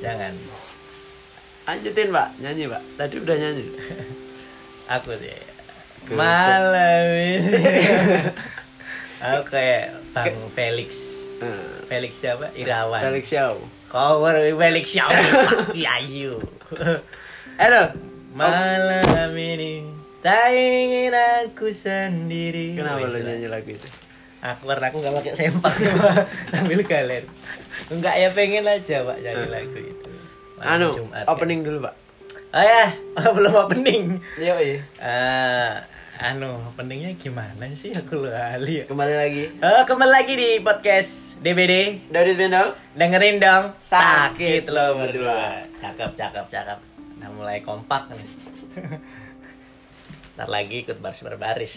Jangan. Lanjutin pak, nyanyi pak. Tadi udah nyanyi. Aku sih. Malam ini. Aku kayak Bang Felix. Eh, Felix siapa? Irawan. Felix Xiao. Cover Felix siapa? Yayu. Aduh. Malam ini tak ingin aku sendiri. Kenapa Wes lo lah. nyanyi lagu itu? Aku karena aku gak pakai sempak sambil kalian. Enggak ya pengen aja pak nyanyi lagu itu. Malam Anu, Jumat, opening dulu pak. Kan. Oh ya, belum opening. Iya iya. Eh, anu openingnya gimana sih aku lali ya. Kembali lagi. Eh, kembali lagi di podcast DBD. David Bendol. Dengerin dong. Sakit Sakit lo berdua. Cakep, cakep, cakep. Nah, mulai kompak nih. Ntar lagi ikut baris berbaris.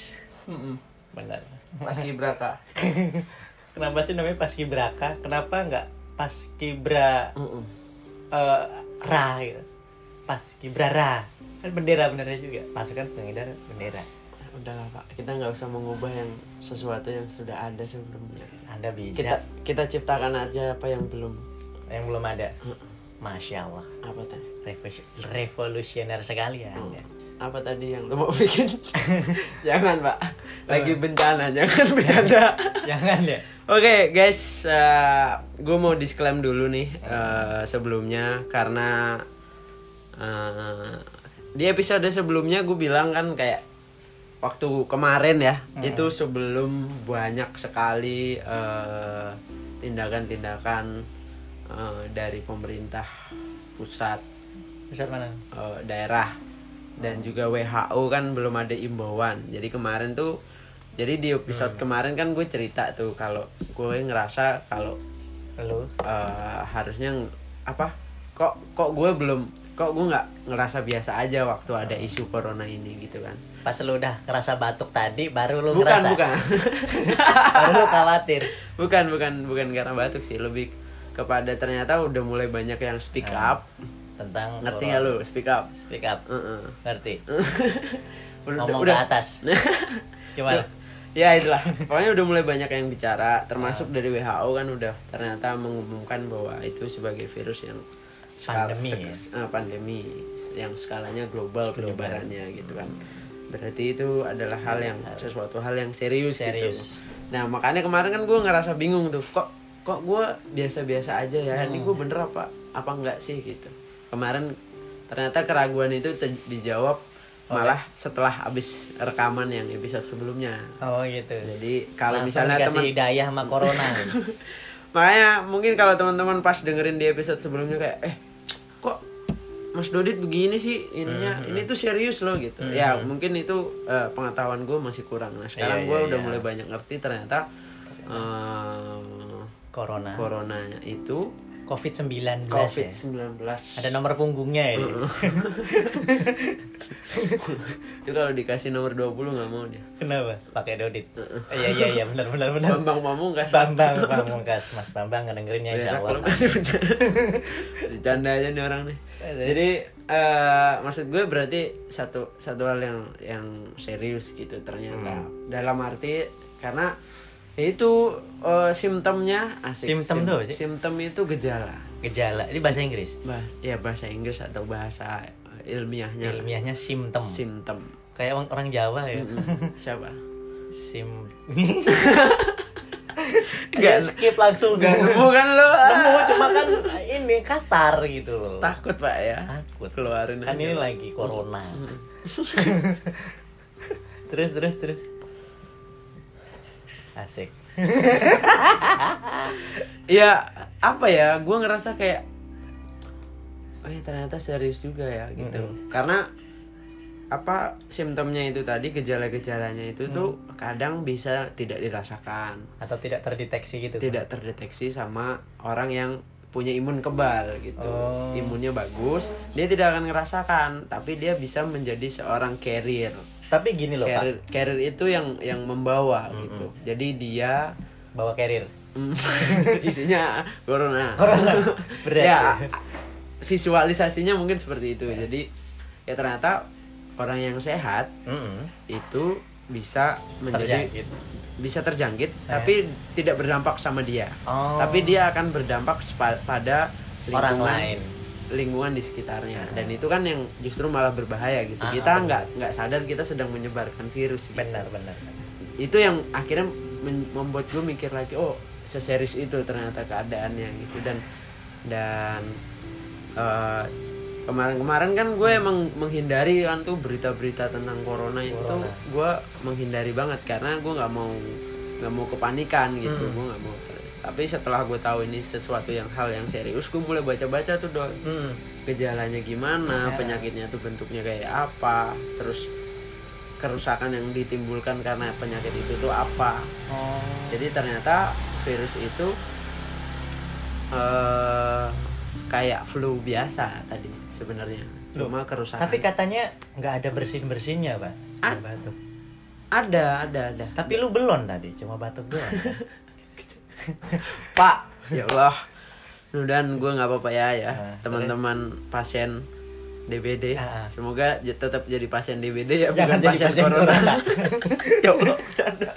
Bener. Pas Gibraka. Kenapa sih namanya Paskibraka? Kenapa nggak Paskibra eh Ra gitu? Paskibra Ra. Kan bendera benernya juga. Pasukan pengedar bendera. Udah lah pak, kita nggak usah mengubah yang sesuatu yang sudah ada sebelumnya. Anda bijak. Kita kita ciptakan aja apa yang belum. yang belum ada. Masya Allah. Apa? Revo- revolusioner sekali ya. Anda. Apa tadi yang lo mau bikin? jangan pak, lagi bencana, jangan bercanda. Jangan ya. Oke guys, gue mau disclaim dulu nih eh, sebelumnya karena eh, di episode sebelumnya gue bilang kan kayak waktu kemarin ya itu sebelum banyak sekali eh, tindakan-tindakan eh, dari pemerintah pusat Pusat mana? eh, daerah dan juga WHO kan belum ada imbauan. Jadi kemarin tuh jadi di episode kemarin kan gue cerita tuh kalau gue ngerasa kalau Lu? eh, harusnya apa kok kok gue belum kok gue nggak ngerasa biasa aja waktu ada isu corona ini gitu kan. Pas lu udah kerasa batuk tadi baru lu Bukan ngerasa. bukan. baru lu khawatir. bukan bukan bukan karena batuk sih lebih kepada ternyata udah mulai banyak yang speak Ah. up. Tentang Ngerti nggak lu speak up? Speak up. Heeh. Ngerti. Udah- Ngomong udah- ke atas. Gimana? ya itulah. Pokoknya udah mulai banyak yang bicara. Termasuk dari WHO kan udah ternyata mengumumkan bahwa itu sebagai virus yang skala- Pandemi, sek- eh, pandemi. Yang skalanya global penyebarannya gitu kan. Berarti itu adalah hal yang sesuatu hal yang serius, Serius. gitu nah makanya kemarin kan gue ngerasa bingung tuh kok kok gue biasa-biasa aja ya? Ini gue bener apa apa enggak sih gitu kemarin ternyata keraguan itu te- dijawab malah setelah abis rekaman yang episode sebelumnya Oh gitu. jadi kalau Langsung misalnya teman hidayah sama corona. makanya mungkin kalau teman-teman pas dengerin di episode sebelumnya kayak eh kok Mas Dodit begini sih ininya ini tuh serius loh gitu ya mungkin itu eh, pengetahuan gue masih kurang nah sekarang Iya, gue iya, udah iya. mulai banyak ngerti ternyata eh, corona. coronanya itu COVID-19 covid ya. 19 Ada nomor punggungnya ya. itu kalau dikasih nomor 20 nggak mau dia Kenapa? Pakai Dodit. Iya iya iya benar benar benar. Bambang Pamungkas Bambang Pamungkas, Mas Bambang ngedengerinnya insya Berak Allah. masih bercanda. Aja nih orang nih. Jadi eh, maksud gue berarti satu satu hal yang yang serius gitu ternyata. Hmm. Dalam arti karena itu eh, simptomnya asik. Simptom tuh apa sih? Simptom itu gejala. Gejala. Ini bahasa Inggris. Bahas, ya bahasa Inggris atau bahasa ilmiahnya. Ilmiahnya simptom. Simptom. Kayak orang, orang Jawa ya. Mm-mm. Siapa? Sim. Nggak. Ayo skip langsung. Gak nemu kan lo? Nemu cuma kan ini kasar gitu loh. Takut pak ya. Takut. Keluarin Kan aja, ini lagi corona. terus terus terus. Asik. ya apa ya gue ngerasa kayak oh ya ternyata serius juga ya gitu karena apa simptomnya itu tadi gejala-gejalanya itu tuh kadang bisa tidak dirasakan Atau tidak terdeteksi gitu. tidak terdeteksi sama orang yang punya imun kebal gitu Oh. imunnya bagus dia tidak akan ngerasakan tapi dia bisa menjadi seorang carrier Tapi gini loh, Pak. carrier, carrier itu yang yang membawa gitu jadi dia Bawa carrier. Hmm. isinya corona. Berat ya, visualisasinya mungkin seperti itu. Jadi ya ternyata orang yang sehat Mm-mm. itu bisa menjadi Terjangkit. bisa terjangkit tapi tidak berdampak sama dia. Oh. Tapi dia akan berdampak pada orang lingkungan- lain lingkungan di sekitarnya dan itu kan yang justru malah berbahaya gitu Ah, kita benar. nggak nggak sadar kita sedang menyebarkan virus gitu. benar benar itu yang akhirnya membuat gue mikir lagi oh seserius itu ternyata keadaannya gitu dan dan eh, kemarin-kemarin kan gue emang menghindari kan tuh berita-berita tentang corona itu Corona. gue menghindari banget karena gue nggak mau nggak mau kepanikan gitu Hmm. gue nggak mau tapi setelah gue tahu ini sesuatu yang hal yang serius gue mulai baca-baca tuh doi hmm. gejalanya gimana, Ya. penyakitnya tuh bentuknya kayak apa, terus kerusakan yang ditimbulkan karena penyakit itu tuh apa. oh Jadi ternyata virus itu eh kayak flu biasa tadi sebenarnya. Cuma kerusakan. tapi katanya nggak ada bersin bersinnya pak batuk ada, ada, ada. tapi lu belum tadi cuma batuk doang? Pak, ya Allah. Dan gue nggak apa-apa ya ya, Ah, teman-teman pasien DBD. Ah, ah. Semoga tetap jadi pasien DBD ya, jangan bukan jadi pasien, pasien corona. corona ya allah bercanda.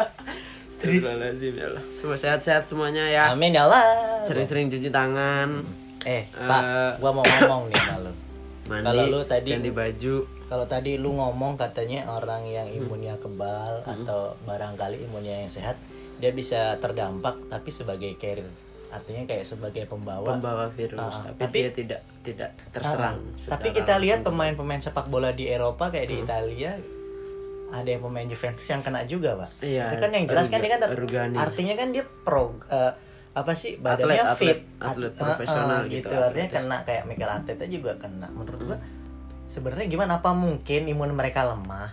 Astagfirullahaladzim, ya Allah. Semua sehat-sehat semuanya ya. amin ya allah Sering-sering cuci tangan. eh pak Eh. gua mau ngomong nih Mandi, Kalau lu tadi- ganti baju. Kalau tadi lu ngomong katanya orang yang imunnya kebal atau barangkali imunnya yang sehat, dia bisa terdampak tapi sebagai carrier. Artinya kayak sebagai pembawa. Pembawa virus, Ah, tapi, tapi- dia tidak tidak terserang. Ah, tapi kita lihat pemain-pemain sepak bola di Eropa kayak di Italia ada yang pemain Juventus yang kena juga, Pak. Iya, Itu kan yang jelas kan dia kan artinya kan dia pro eh, apa sih badannya Atlet, fit, atlet, atlet At- profesional eh, eh, gitu, gitu. Artinya atletis. kena kayak Mikel Arteta juga kena. Menurut gua sebenarnya gimana apa mungkin imun mereka lemah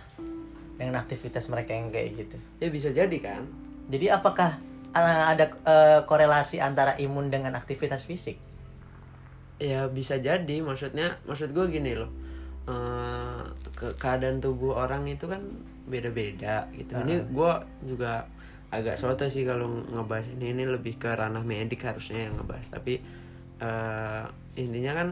dengan aktivitas mereka yang kayak gitu. Ya bisa jadi kan. Jadi apakah eh, ada eh, korelasi antara imun dengan aktivitas fisik? Ya bisa jadi. Maksudnya, maksud gue gini loh. Eh, ke keadaan tubuh orang itu kan beda-beda gitu. Ini gue juga agak soto sih kalau ngebahas ini. Ini lebih ke ranah medik harusnya yang ngebahas. Tapi eh intinya kan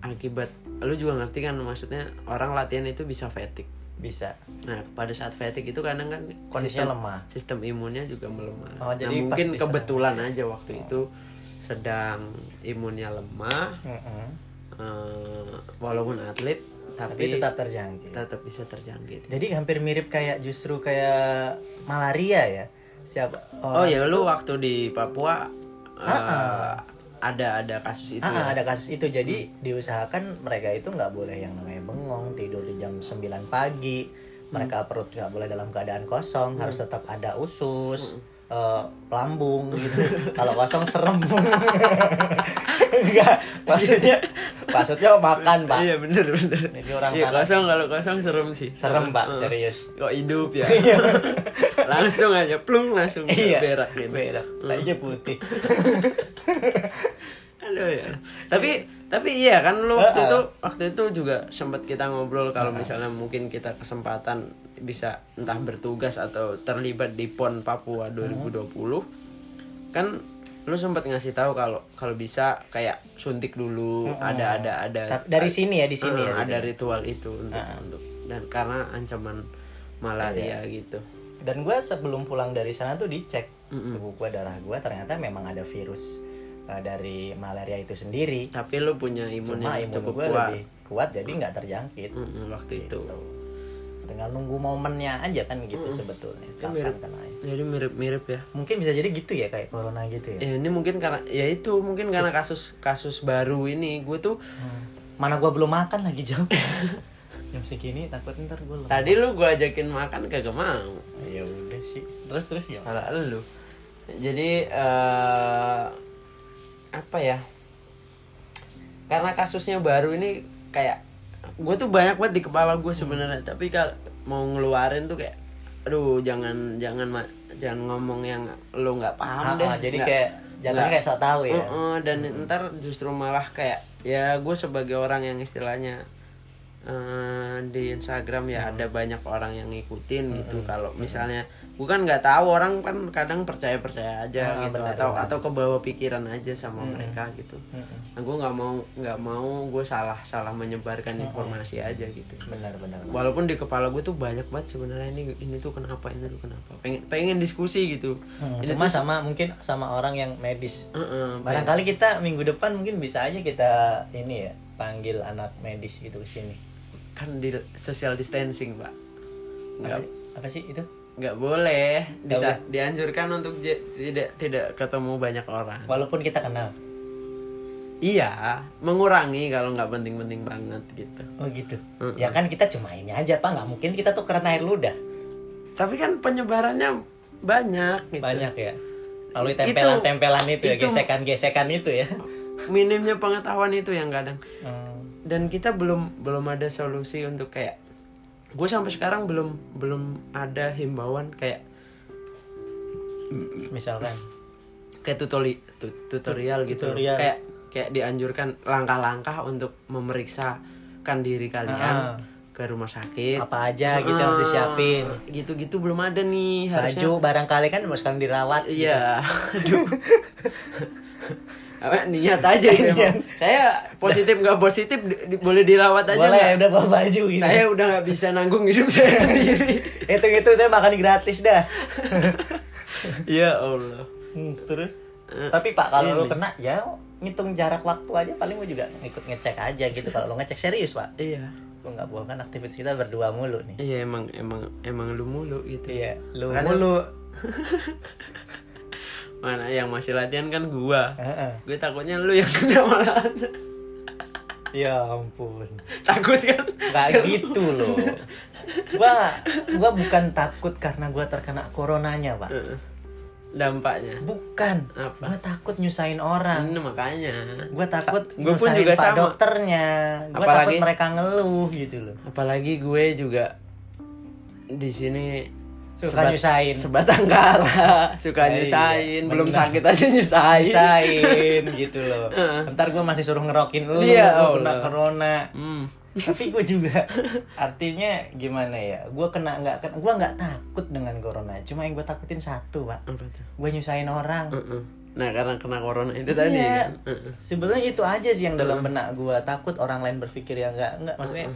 akibat lu juga ngerti kan maksudnya orang latihan itu bisa fatigue. Bisa. Nah, pada saat fatigue itu kadang kan Kondisinya sistem, lemah. Sistem imunnya juga melemah. Oh, nah, jadi pas mungkin kebetulan aja waktu itu sedang imunnya lemah Mm-mm. eh, walaupun atlet Tapi tapi, tetap terjangkit. tetap bisa terjangkit. Jadi hampir mirip kayak justru kayak malaria ya. Siapa? Oh ya lu waktu di Papua eh, Ah, ada ada kasus itu Ah, ya. ada kasus itu. Jadi diusahakan mereka itu nggak boleh yang namanya bengong, tidur di jam 9 pagi. Mereka perut nggak boleh dalam keadaan kosong, harus tetap ada usus, eh, lambung gitu. Kalau kosong serem. Enggak, maksudnya maksudnya makan, Pak. Iya bener bener. Jadi orang iya, kosong kalau kosong serem sih. Serem, Pak, Eh, serius. Kok hidup ya? langsung aja plung langsung Iya, berak gitu. Berak. Tadinya putih. Aduh ya. Tapi tapi iya kan lu waktu Heeh. itu waktu itu juga sempat kita ngobrol kalau misalnya mungkin kita kesempatan bisa entah bertugas atau terlibat di PON Papua 2020 kan lu sempat ngasih tahu kalau kalau bisa kayak suntik dulu ada ada ada Tapi dari sini ya, di sini Eh, ya. ada ritual itu untuk untuk dan karena ancaman malaria Iya. gitu Dan gue sebelum pulang dari sana tuh dicek tubuh gue darah gue ternyata memang ada virus eh, dari malaria itu sendiri. tapi lu punya imun Cuma yang imun cukup gue kuat lebih kuat jadi nggak terjangkit. Mm-mm, waktu itu Dengan nunggu momennya aja kan gitu sebetulnya. Kan Kapan mirip kena ya. jadi mirip-mirip ya Mungkin bisa jadi gitu ya kayak corona gitu ya. Ya, ini mungkin karena ya itu mungkin karena kasus kasus baru ini gue tuh Hmm. Mana gue belum makan lagi jam. jam segini takut ntar gue lemas. tadi lu gue ajakin makan kagak mau Ya udah sih. Terus terus ya. salah lu jadi eh apa ya karena kasusnya baru ini kayak gue tuh banyak banget di kepala gue sebenarnya tapi kalau mau ngeluarin tuh kayak aduh jangan jangan ma- jangan ngomong yang lu nggak paham Ah, deh ah, jadi Nggak- kayak nggak- kayak sok tahu ya. Heeh, dan ntar justru malah kayak ya gue sebagai orang yang istilahnya eh, di Instagram ya ada banyak orang yang ngikutin gitu kalau misalnya kan nggak tahu orang kan kadang percaya percaya aja Ah, gitu benar, atau benar. atau kebawa pikiran aja sama mereka gitu. Mm-mm. nah gue nggak mau nggak mau gue salah salah menyebarkan informasi aja gitu. Benar benar walaupun di kepala gue tuh banyak banget sebenarnya ini ini tuh kenapa ini tuh kenapa. Pengen pengen diskusi gitu. Hmm, ini cuma tuh sama mungkin sama orang yang medis. Heeh, barangkali kita minggu depan mungkin bisa aja kita ini ya panggil anak medis gitu ke sini. Kan di social distancing pak. Nggak apa, apa sih itu nggak boleh. Bisa dianjurkan untuk tidak tidak ketemu banyak orang. Walaupun kita kenal. Iya mengurangi kalau nggak penting-penting banget gitu. Oh gitu. Mm-mm. ya kan kita cuma ini aja pak. Nggak mungkin kita tuh karena air ludah. Tapi kan penyebarannya banyak gitu. banyak ya. Lalu tempelan-tempelan itu, ya gesekan-gesekan itu ya. minimnya pengetahuan itu yang kadang. Hmm. dan kita belum belum ada solusi untuk kayak gue sampai sekarang belum belum ada himbauan kayak misalkan kayak tutoli, tu- tutorial gitu. Tutorial. kayak kayak dianjurkan langkah-langkah untuk memeriksakan diri kalian Ah. ke rumah sakit apa aja gitu harus disiapin Ah, gitu-gitu belum ada nih harusnya baju barangkali kan mau sekalian dirawat gitu. iya aduh Apa, niat aja emang. saya positif nggak positif di- boleh dirawat aja boleh udah bawa baju gitu. Saya udah nggak bisa nanggung hidup saya sendiri. Itu itu saya makan gratis dah. Ya allah. Hmm, terus? Tapi pak kalau ini. kena ya ngitung jarak waktu aja paling gue juga ikut ngecek aja gitu. Kalau lu ngecek serius pak. Iya. Lu nggak bohong kan aktivitas kita berdua mulu nih. Iya emang emang emang lu mulu gitu. Iya lu Karena- mulu mana yang masih latihan kan gua. Heeh. gue takutnya lu yang kena malah ya ampun. Takut kan? Nggak gitu loh. Gua gua bukan takut karena gua terkena coronanya pak. Dampaknya? Bukan. Apa? gua takut nyusahin orang. Nah, makanya. Gue takut Gue pun nyusahin juga pak sama. dokternya. Gue Apalagi- takut mereka ngeluh gitu loh. apalagi gue juga di sini Suka nyusahin. sebatang kara suka Iya, nyusahin. belum benar. sakit aja nyusahin. Nyusahin gitu loh. Ntar gue masih suruh ngerokin lu Iya, lu kena corona. Hmm. tapi gue juga artinya gimana ya gue kena nggak gue nggak takut dengan corona. Cuma yang gue takutin satu pak. Gue nyusahin orang. Heeh. nah karena kena corona itu tadi. Iya. kan Heeh. sebenarnya itu aja sih yang dalam benak gue takut orang lain berpikir yang nggak nggak. Maksudnya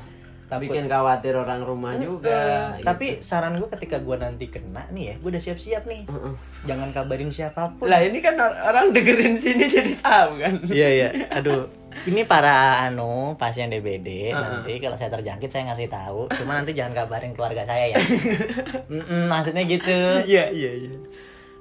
takut. Bikin khawatir orang rumah juga Eh, tapi saran gue ketika gue nanti kena nih ya gue udah siap-siap nih. Heeh. jangan kabarin siapa pun. Lah ini kan or- orang dengerin sini jadi tahu kan? Iya iya. Aduh ini para anu pasien DBD Uh-uh. nanti kalau saya terjangkit saya ngasih tahu. Cuma nanti jangan kabarin keluarga saya ya. Mm-mm, maksudnya gitu. Iya iya iya.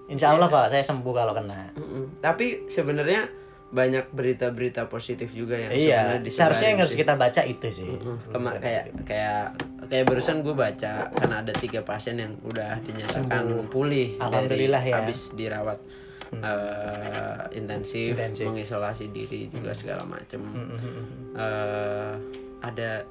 Insya Allah kok saya sembuh kalau kena. Mm-mm. tapi sebenarnya banyak berita-berita positif juga yang iya seharusnya yang harus sih. kita baca itu sih. Mm, Kema kayak kayak kayak barusan gue baca kan ada tiga pasien yang udah dinyatakan pulih Alhamdulillah dari ya. habis dirawat eh, intensif, Intensif. mengisolasi diri juga segala macem. Mm-mm. Eh, ada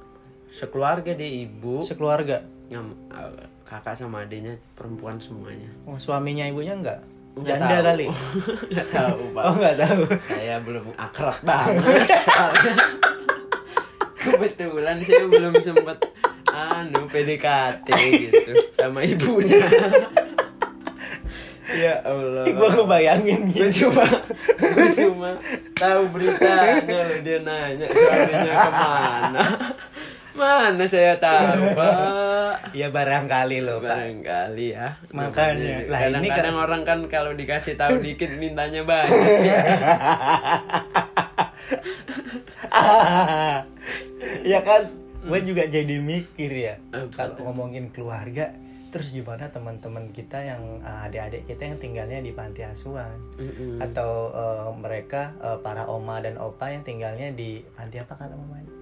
sekeluarga deh ibu. Sekeluarga? Yang eh, kakak sama adiknya perempuan semuanya. Oh, suaminya ibunya enggak? Nggak janda tahu. kali? Nggak tahu pak. oh nggak tahu. Saya belum akrab banget soalnya. Kebetulan saya belum sempat anu PDKT gitu sama ibunya. Ya Allah. Gue ngebayangin gue gitu. Cuma gue cuma tahu beritanya dia nanya suaminya ke mana mana saya tahu pak? Ya barangkali loh pak. Barangkali ya. Makanya. Lah, ini kadang-kadang kan- orang kan kalau dikasih tahu dikit mintanya banyak. Ya ya kan gue juga jadi mikir ya kalau ngomongin keluarga terus gimana teman-teman kita yang uh, adik-adik kita yang tinggalnya di panti asuhan? Atau uh, mereka uh, para oma dan opa yang tinggalnya di panti apa kalau mamanya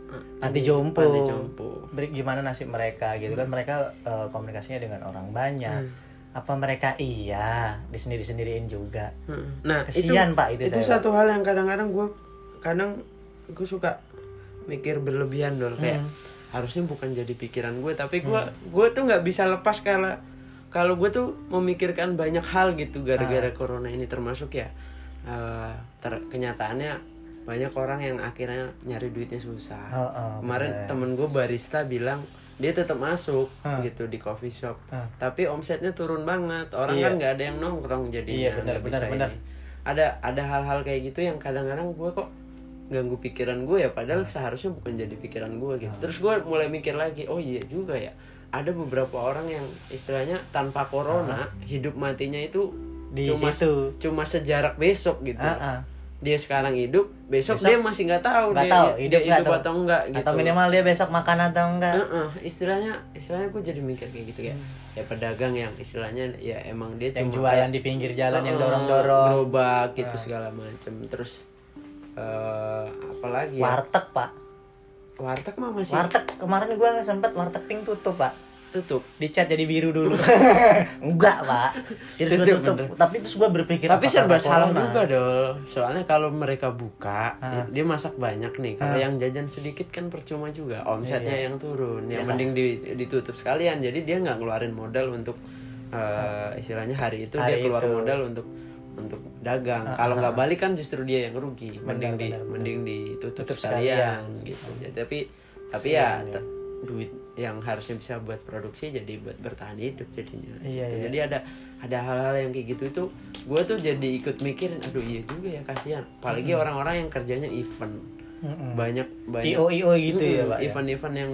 jompo. Panti jompo. Beri- gimana nasib mereka gitu kan? Mereka uh, komunikasinya dengan orang banyak. Apa mereka iya? Disendiri sendiriin juga Nah, Kesian, itu, Pak, itu itu saya, satu hal yang kadang-kadang gue kadang gue suka mikir berlebihan dong kayak Hmm. harusnya bukan jadi pikiran gue tapi gue gue tuh nggak bisa lepas kalau kalau gue tuh memikirkan banyak hal gitu Ah. gara-gara corona ini. Termasuk ya eh, ter- kenyataannya banyak orang yang akhirnya nyari duitnya susah Oh, oh, kemarin bener. temen gue barista bilang dia tetap masuk Ah. gitu di coffee shop Ah. tapi omsetnya turun banget orang Iya. kan nggak ada yang nongkrong jadi Iya, benar, benar, benar. ada ada hal-hal kayak gitu yang kadang-kadang gue kok ganggu pikiran gue ya padahal Ah. seharusnya bukan jadi pikiran gue gitu terus gue mulai mikir lagi oh iya juga ya ada beberapa orang yang istilahnya tanpa corona hidup matinya itu. Di cuma situ. cuma sejarak besok gitu Ah, ah. Dia sekarang hidup besok, Besok dia masih nggak tahu nggak dia, tahu dia hidup, nggak hidup tahu. atau enggak gitu. atau minimal dia besok makan atau enggak Heeh, istilahnya istilahnya gue jadi mikir kayak gitu ya. Ya pedagang yang istilahnya ya emang dia yang cuma jualan kayak, di pinggir jalan yang Heeh, dorong dorong gerobak gitu segala macem. Terus eh apalagi ya? Warteg pak. Warteg mah masih warteg kemarin gua sempet warteg pink tutup pak tutup dicat jadi biru dulu. Enggak pak. Serius gua Tutup, bener. tapi terus gua berpikir tapi serba salah juga dong. Soalnya kalau mereka buka Ah. dia masak banyak nih. Kalau yang jajan sedikit kan percuma juga. Omsetnya Iya. yang turun. Ya mending di- ditutup sekalian. Jadi dia nggak ngeluarin modal untuk eh, istilahnya hari itu dia Hari keluar itu. modal untuk untuk dagang. Kalau nggak balik kan justru dia yang rugi. Mending di benar, benar. mending ditutup Tutup sekalian, gitu. Jadi tapi tapi ya. te- duit yang harusnya bisa buat produksi jadi buat bertahan hidup jadinya Iya, Gitu. iya. jadi ada ada hal-hal yang kayak gitu tuh gue tuh jadi ikut mikirin aduh iya juga ya kasihan apalagi orang-orang yang kerjanya event Mm-mm. banyak banyak io io gitu ya Mm-mm, pak ya? event-event yang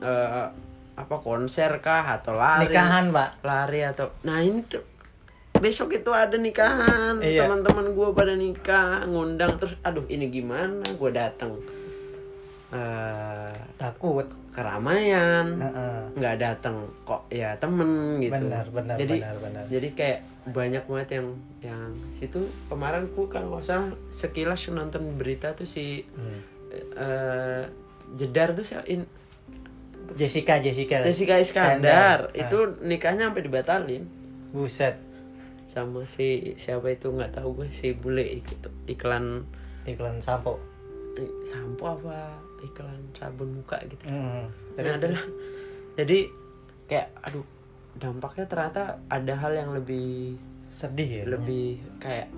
eh, apa konser kah atau lari nikahan pak lari atau nah ini tuh besok itu ada nikahan Iya. teman-teman gue pada nikah ngundang terus aduh ini gimana gue datang eh takut keramaian nggak datang kok ya temen gitu. Benar, benar, jadi benar, benar. jadi kayak banyak banget yang yang situ. Kemarin ku kan nggak usah sekilas nonton berita tuh si Hmm. eh jedar tuh si in, Jessica Jessica. Jessica Iskandar. Ah. itu nikahnya sampai dibatalin. Buset. Sama si siapa itu nggak tahu gue si bule ikut iklan iklan sampo. Sampo apa iklan sabun muka gitu Mm. Nah, adalah jadi kayak aduh dampaknya ternyata ada hal yang lebih sedih ya lebih kayak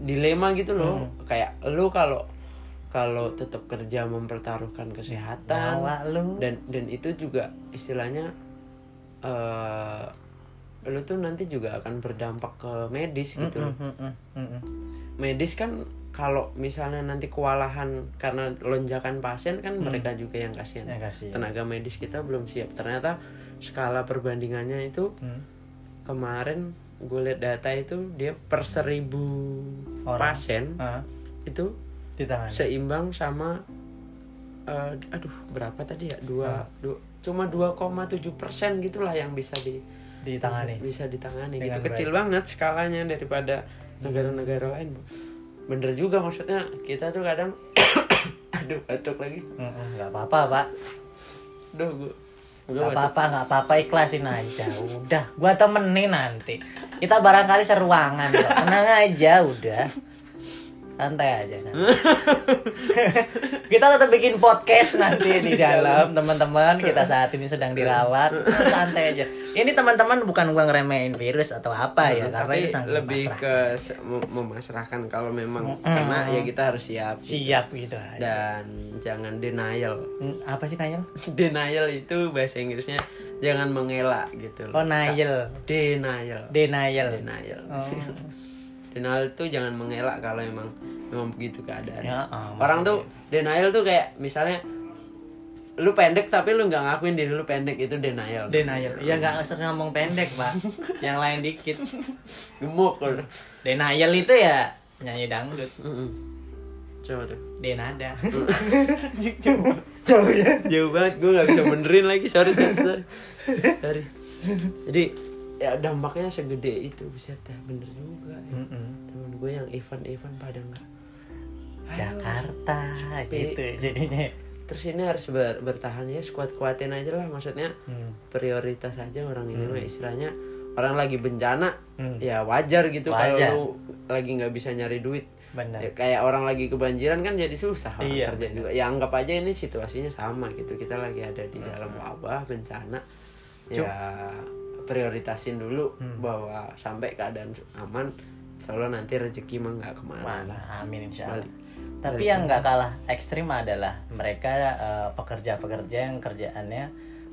dilema gitu loh kayak lu kalau kalau tetap kerja mempertaruhkan kesehatan lu. dan dan itu juga istilahnya eh lu tuh nanti juga akan berdampak ke medis gitu loh Mm-mm, mm-mm. medis kan kalau misalnya nanti kewalahan karena lonjakan pasien kan mereka juga yang kasihan. Ya, kasihan. tenaga medis kita belum siap. Ternyata skala perbandingannya itu Hmm. kemarin gue lihat data itu dia per seribu Orang. pasien Ah, itu ditahan. seimbang sama eh, aduh berapa tadi ya? Dua, Ah. dua cuma 2,7 persen gitulah yang bisa di ditangani. bisa ditangani Dengan gitu. kecil banget skalanya daripada negara-negara lain bener juga maksudnya kita tuh kadang aduh batuk lagi. Nggak apa-apa pak. Duh, nggak batuk. apa-apa nggak apa-apa ikhlasin aja. Udah gua temenin nanti. Kita barangkali seruangan kok. tenang aja udah santai aja santai. kita tetap bikin podcast nanti di dalam teman-teman. Kita saat ini sedang dirawat. Santai aja. Ini teman-teman bukan gua ngeremehin virus atau apa ya karena tapi itu sangat lebih ke memasrahkan kalau memang karena ya kita harus siap siap gitu aja. Dan jangan denial. Hmm, apa sih Nayel? denial itu bahasa Inggrisnya jangan mengelak gitu Oh Nayel. Denial. Denial. Denial. Oh. Denial itu jangan mengelak kalau emang memang begitu keadaan. Ya, ah, orang tuh denial tuh kayak misalnya lu pendek tapi lu nggak ngakuin diri lu pendek itu denial. Denial. Ya nggak usah ngomong pendek pak. Yang lain dikit. Gemuk. Kalau denial itu ya nyanyi dangdut. Mm-mm. coba tuh. Denada jauh ya. Jauh banget gue nggak bisa benerin lagi. Sorry sorry sorry, sorry. jadi ya dampaknya segede itu bisa dah bener juga Mm-mm. temen gue yang event-event pada nggak. Jakarta Tapi- gitu jadinya. Terus ini harus ber- bertahan ya kuat kuatin aja lah maksudnya Hmm. prioritas aja orang ini mah istilahnya orang lagi bencana Hmm. ya wajar gitu kalau lagi nggak bisa nyari duit. Benar Ya, kayak orang lagi kebanjiran kan jadi susah orang Iya, kerja juga. Ya anggap aja ini situasinya sama gitu kita lagi ada di dalam wabah bencana. Ya prioritasin dulu Hmm. bahwa sampai keadaan aman selalu nanti rezeki mah nggak ke mana. Mana amin insya Allah Balik. tapi yang nggak kalah ekstrim adalah mereka eh, pekerja-pekerja yang kerjaannya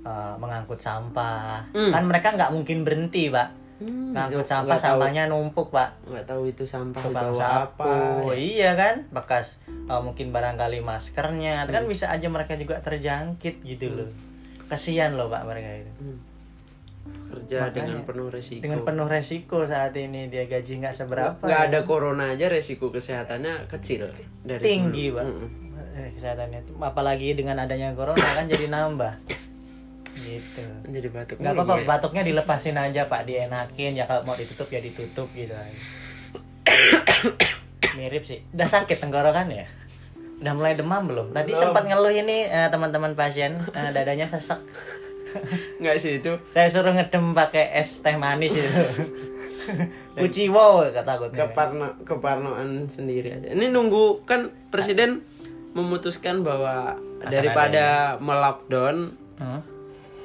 eh, mengangkut sampah. Hmm. kan mereka nggak mungkin berhenti pak. Hmm, ngangkut sampah tahu. sampahnya numpuk pak. Nggak tahu itu sampah tukang sapu. apa ya. iya kan? Bekas eh, mungkin barangkali maskernya. Kan bisa aja mereka juga terjangkit gitu loh. Kasihan loh pak mereka itu. Hmm. Kerja Makanya, dengan penuh resiko dengan penuh resiko saat ini dia gaji nggak seberapa nggak ya. ada corona aja resiko kesehatannya kecil dari tinggi dulu. pak Mm-mm. kesehatannya itu apalagi dengan adanya corona kan jadi nambah gitu jadi batuk nggak apa-apa gue. batuknya dilepasin aja pak dienakin ya kalau mau ditutup ya ditutup gitu mirip sih udah sakit tenggorokan ya udah mulai demam belum tadi Belum. sempat ngeluh ini eh, teman-teman pasien eh, dadanya sesek nggak sih itu saya suruh ngedem pakai es teh manis itu. Kuciwo kata takutnya keparno keparnoan sendiri aja. Ini nunggu kan presiden memutuskan bahwa daripada melockdown Hmm?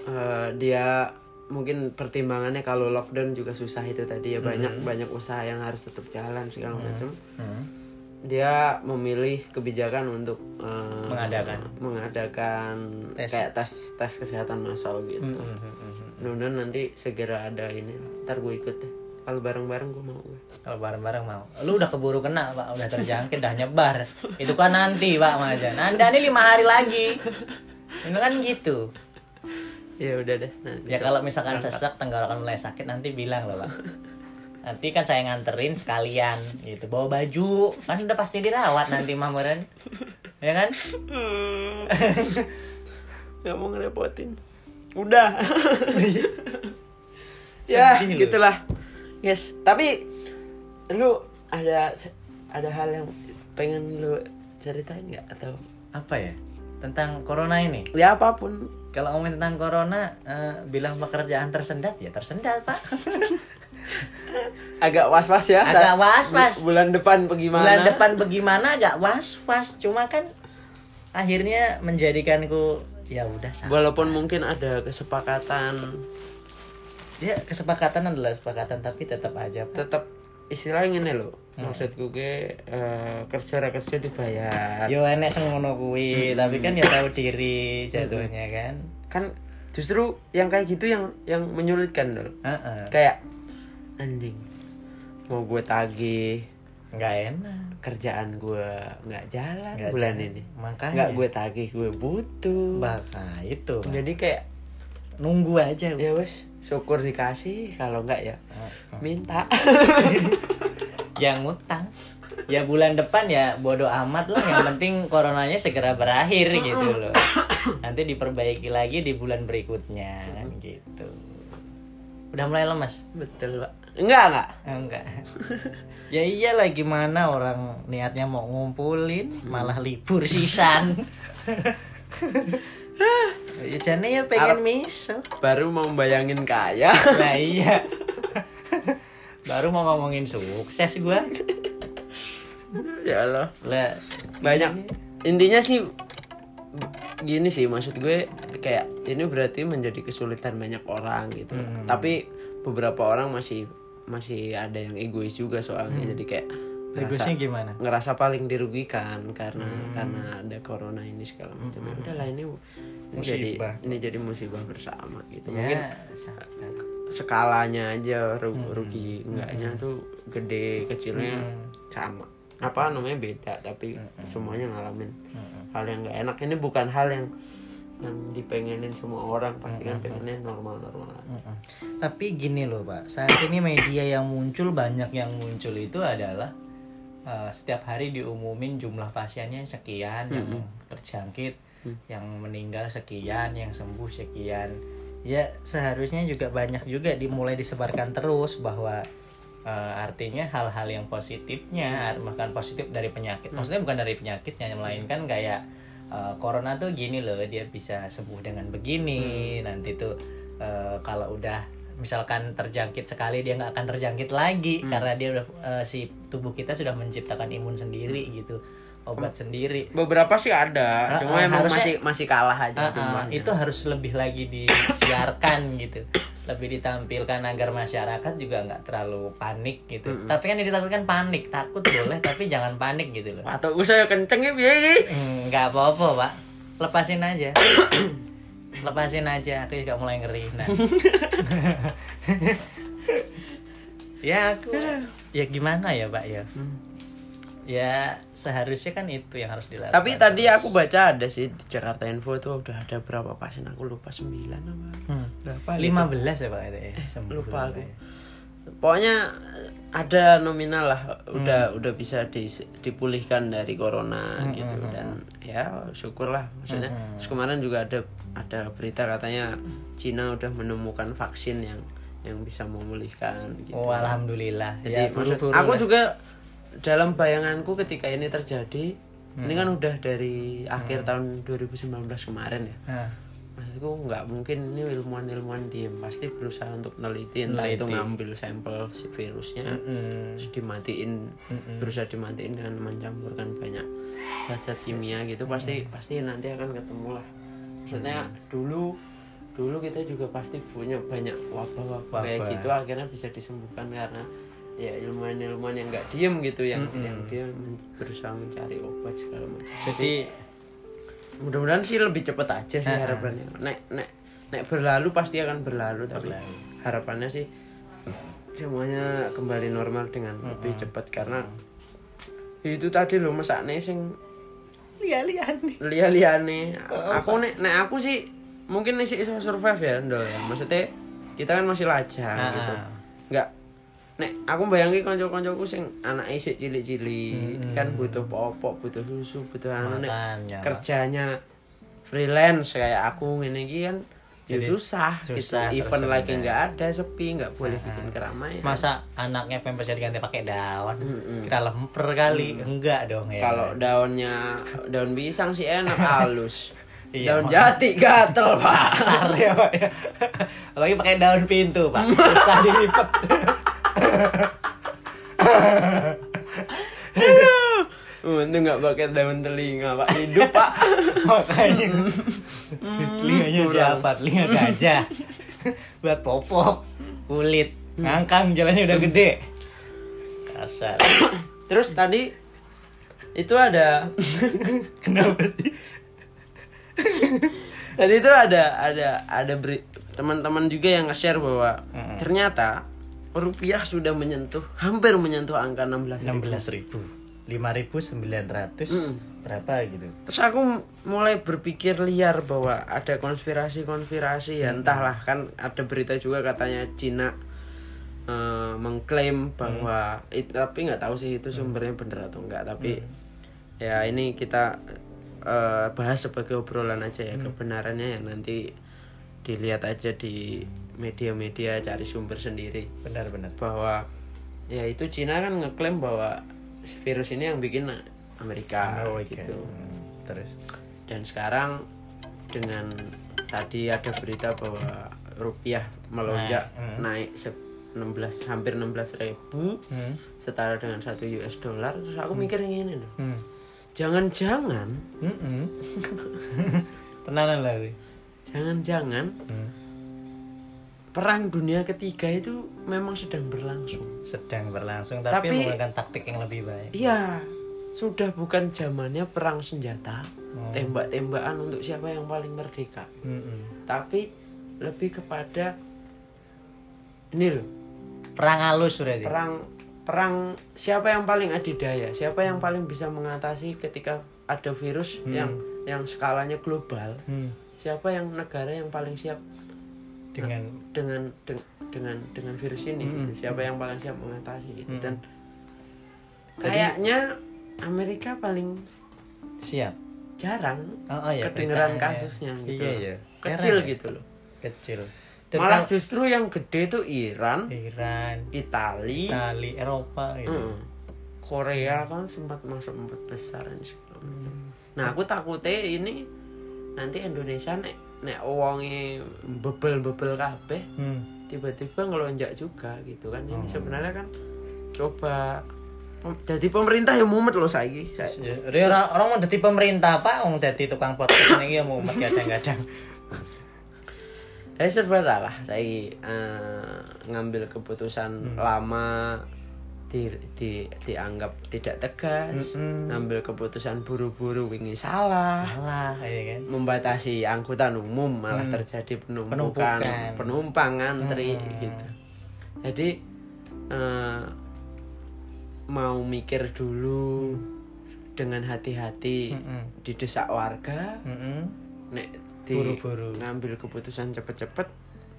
eh, dia mungkin pertimbangannya kalau lockdown juga susah itu tadi ya. Banyak banyak usaha yang harus tetap jalan segala macam. Hmm. Dia memilih kebijakan untuk eh, Mengadakan. mengadakan Tes. kayak tes tes kesehatan massal gitu Hmm, hmm, mudah-mudahan nanti segera ada ini ntar gue ikut deh kalau bareng-bareng gue mau Kalau bareng-bareng mau. Lu udah keburu kena, Pak. Udah terjangkit, udah nyebar. Itu kan nanti, Pak Majan. Anda ini lima hari lagi. Ini kan gitu. ya udah deh nanti Ya kalau misalkan sesek, tenggorokan mulai sakit, nanti bilang loh, Pak. Nanti kan saya nganterin sekalian gitu. Bawa baju. Kan udah pasti dirawat nanti mamuran. Ya kan? nggak mau ngerepotin udah ya Sedih gitulah yes tapi lu ada ada hal yang pengen lu ceritain nggak atau Apa ya? Tentang corona ini. ya apa pun Kalau ngomongin tentang corona, eh, bilang pekerjaan tersendat, ya tersendat, Pak. agak was was ya. Agak was-was. Bu- bulan depan bagaimana? Bulan depan bagaimana agak was was cuma kan akhirnya menjadikanku ya udah sama walaupun mungkin ada kesepakatan. Ya kesepakatan adalah kesepakatan tapi tetap aja Pak. tetap istilahnya ini loh Hmm. maksudku ke eh, kerja kerja dibayar. Yo enek sing ngono kuwi tapi kan ya tahu diri jatuhnya kan? Kan justru yang kayak gitu yang yang menyulitkan loh Heeh. kayak anjing. Mau gue tagih. Nggak enak. Kerjaan gue nggak jalan Nggak bulan jalan. ini. Makanya. nggak gue tagih gue butuh. Baka itu. Pak. jadi kayak nunggu aja. Ya wes syukur dikasih. Kalau nggak ya Heeh. minta. Yang ngutang. Ya bulan depan ya bodoh amat lah. Yang penting coronanya segera berakhir gitu loh. Nanti diperbaiki lagi di bulan berikutnya kan gitu. Udah mulai lemas? Betul pak enggak enggak enggak. Ya iyalah gimana orang niatnya mau ngumpulin malah libur sisan. Ya jane ya pengen miso. baru mau bayangin kaya. Nah iya. Baru mau ngomongin sukses gua. Ya Allah lah banyak. intinya sih gini sih maksud gue kayak ini berarti menjadi kesulitan banyak orang gitu. Hmm. tapi beberapa orang masih masih ada yang egois juga soalnya jadi kayak ngerasa, gimana? ngerasa paling dirugikan karena karena ada corona ini segala macam. Ya udahlah ini ini jadi ini jadi musibah bersama gitu. Mungkin ya sangat. skalanya aja ru- rugi enggaknya tuh gede kecilnya sama. Apa namanya beda tapi semuanya ngalamin hal yang nggak enak. Ini bukan hal yang yang dipengenin semua orang pasti kan pengennya normal normal. Mm-mm. Tapi gini loh pak, saat ini media yang muncul banyak yang muncul itu adalah uh, setiap hari diumumin jumlah pasiennya sekian yang terjangkit, yang meninggal sekian, yang sembuh sekian. Ya seharusnya juga banyak juga dimulai disebarkan terus bahwa uh, artinya hal-hal yang positifnya, bahkan positif dari penyakit. Maksudnya bukan dari penyakitnya, melainkan kayak uh, corona tuh gini loh, dia bisa sembuh dengan begini, nanti tuh uh, kalau udah misalkan terjangkit sekali dia nggak akan terjangkit lagi karena dia udah uh, si tubuh kita sudah menciptakan imun sendiri gitu obat sendiri. Beberapa sih ada Ah, cuma ah, emang harusnya- masih masih kalah aja ah, jumlahnya. itu harus lebih lagi disiarkan gitu lebih ditampilkan agar masyarakat juga nggak terlalu panik gitu. Tapi kan yang ditakutkan panik takut boleh tapi jangan panik gitu loh. Atau saya kenceng ya biaya Hmm, nggak apa-apa pak. Lepasin aja. Lepasin aja aku juga mulai ngeri. Nah. Ya aku ya gimana ya pak ya ya seharusnya kan itu yang harus dilakukan Tapi tadi aku baca ada sih di Jakarta Info itu udah ada berapa pasien aku lupa 9 apa Hmm. berapa gitu. lima belas ya pak itu ya Sembuh lupa aku. ya. Pokoknya eh, ada nominal lah udah Hmm. udah bisa di- dipulihkan dari corona gitu hmm, dan ya syukurlah maksudnya. Hmm, Terus kemarin juga ada ada berita katanya Cina udah menemukan vaksin yang yang bisa memulihkan gitu. oh alhamdulillah Jadi ya maksud- aku lah. juga dalam bayanganku ketika ini terjadi ini Hmm. kan udah dari akhir tahun 2019 kemarin ya. Nah, Maksudku nggak mungkin ini ilmuwan-ilmuwan diem pasti berusaha untuk meneliti entah itu ngambil sampel si virusnya mm-mm. terus dimatiin berusaha dimatiin dengan mencampurkan banyak zat-zat kimia gitu pasti pasti nanti akan ketemu lah. Maksudnya dulu dulu kita juga pasti punya banyak wabah-wabah kayak gitu akhirnya bisa disembuhkan karena ya ilmuwan-ilmuwan yang nggak diem gitu yang yang dia men- berusaha mencari obat segala macam. Jadi mudah-mudahan sih lebih cepet aja sih Ah, ah. harapannya. Nek nek nek berlalu pasti akan berlalu tapi harapannya sih semuanya kembali normal dengan lebih cepat karena itu tadi loh mesakne sing lihat-lihat nih liya-liyane aku nek nek aku sih mungkin sih iso survive ya ndol ya. Maksudnya kita kan masih lajang Ah, gitu. Ah. nggak nek aku bayangin konco-koncoku sing anak isik cilik-cilik kan butuh popok butuh susu butuh anu nek kerjanya freelance kayak aku ngene iki kan ya Jadi, susah, susah gitu event lagi nggak ada sepi nggak boleh bikin keramaian. Masa anaknya pempesnya diganti pakai daun? Mm-mm. kita lemper kali. Enggak dong ya. Kalau daunnya daun pisang sih enak halus. Iya, daun jati gatel pak. Kasar ya pak ya. Apalagi pakai daun pintu pak. Susah dilipat Untung nggak pakai daun telinga pak. Hidup pak. Makanya. Telinganya kurang. siapa? Telinga gajah. Buat popok kulit. Ngangkang jalannya udah gede. Kasar. Terus tadi itu ada. Kenapa sih? Tadi itu ada ada ada beri teman-teman juga yang nge-share bahwa Mm. ternyata rupiah sudah menyentuh hampir menyentuh angka 16 enam belas ribu lima ribu sembilan ratus berapa gitu. Terus aku mulai berpikir liar bahwa ada konspirasi-konspirasi ya entahlah kan ada berita juga katanya Cina eh, mengklaim bahwa it- tapi nggak tahu sih itu sumbernya bener atau enggak tapi ya ini kita eh, bahas sebagai obrolan aja ya kebenarannya ya nanti dilihat aja di media-media cari sumber sendiri benar-benar bahwa ya itu Cina kan ngeklaim bahwa virus ini yang bikin Amerika Amerika. gitu Hmm, terus dan sekarang dengan tadi ada berita bahwa rupiah melonjak Naik, hmm. naik se- 16 hampir 16 ribu hmm. setara dengan satu US dollar terus aku mikir gini loh Hmm. jangan-jangan Mm-mm. tenanan lah Wi. jangan-jangan Hmm. Perang dunia ketiga itu memang sedang berlangsung sedang berlangsung tapi, Tapi- menggunakan taktik yang lebih baik iya sudah bukan zamannya perang senjata Oh. tembak-tembakan untuk siapa yang paling merdeka Mm-mm. tapi lebih kepada ini loh perang halus berarti perang perang siapa yang paling adidaya siapa yang paling bisa mengatasi ketika ada virus yang yang skalanya global Hmm. siapa yang negara yang paling siap dengan dengan deng- dengan dengan virus ini gitu. siapa yang paling siap mengatasi gitu. Dan kayaknya Amerika paling siap. jarang oh, oh ya kedengeran kasusnya gitu iya iya. Kecil Heran ya. gitu loh. Kecil. Dan malah kalau- justru yang gede tuh Iran Iran Itali Itali Eropa gitu. Mm. Korea kan sempat masuk empat besar dan segala macam. Nah aku takutnya ini nanti Indonesia nek nek uangnya bebel bebel kabeh Hmm. tiba-tiba ngelonjak juga gitu kan. Ini sebenarnya kan coba jadi pemerintah yang mumet loh saiki. Saya- Jadi orang orang mau jadi pemerintah pak, mau jadi tukang podcast ini ya mau kadang-kadang. saya serba salah. Saya eh, ngambil keputusan lama di, di dianggap tidak tegas Mm-mm. ngambil keputusan buru-buru wingi salah salah ya kan membatasi angkutan umum malah terjadi penumpukan Penumpukan. penumpang ngantri Hmm. gitu jadi eh, mau mikir dulu dengan hati-hati Mm-mm. didesak warga Mm-mm. nek di Buru-buru. ngambil keputusan cepet-cepet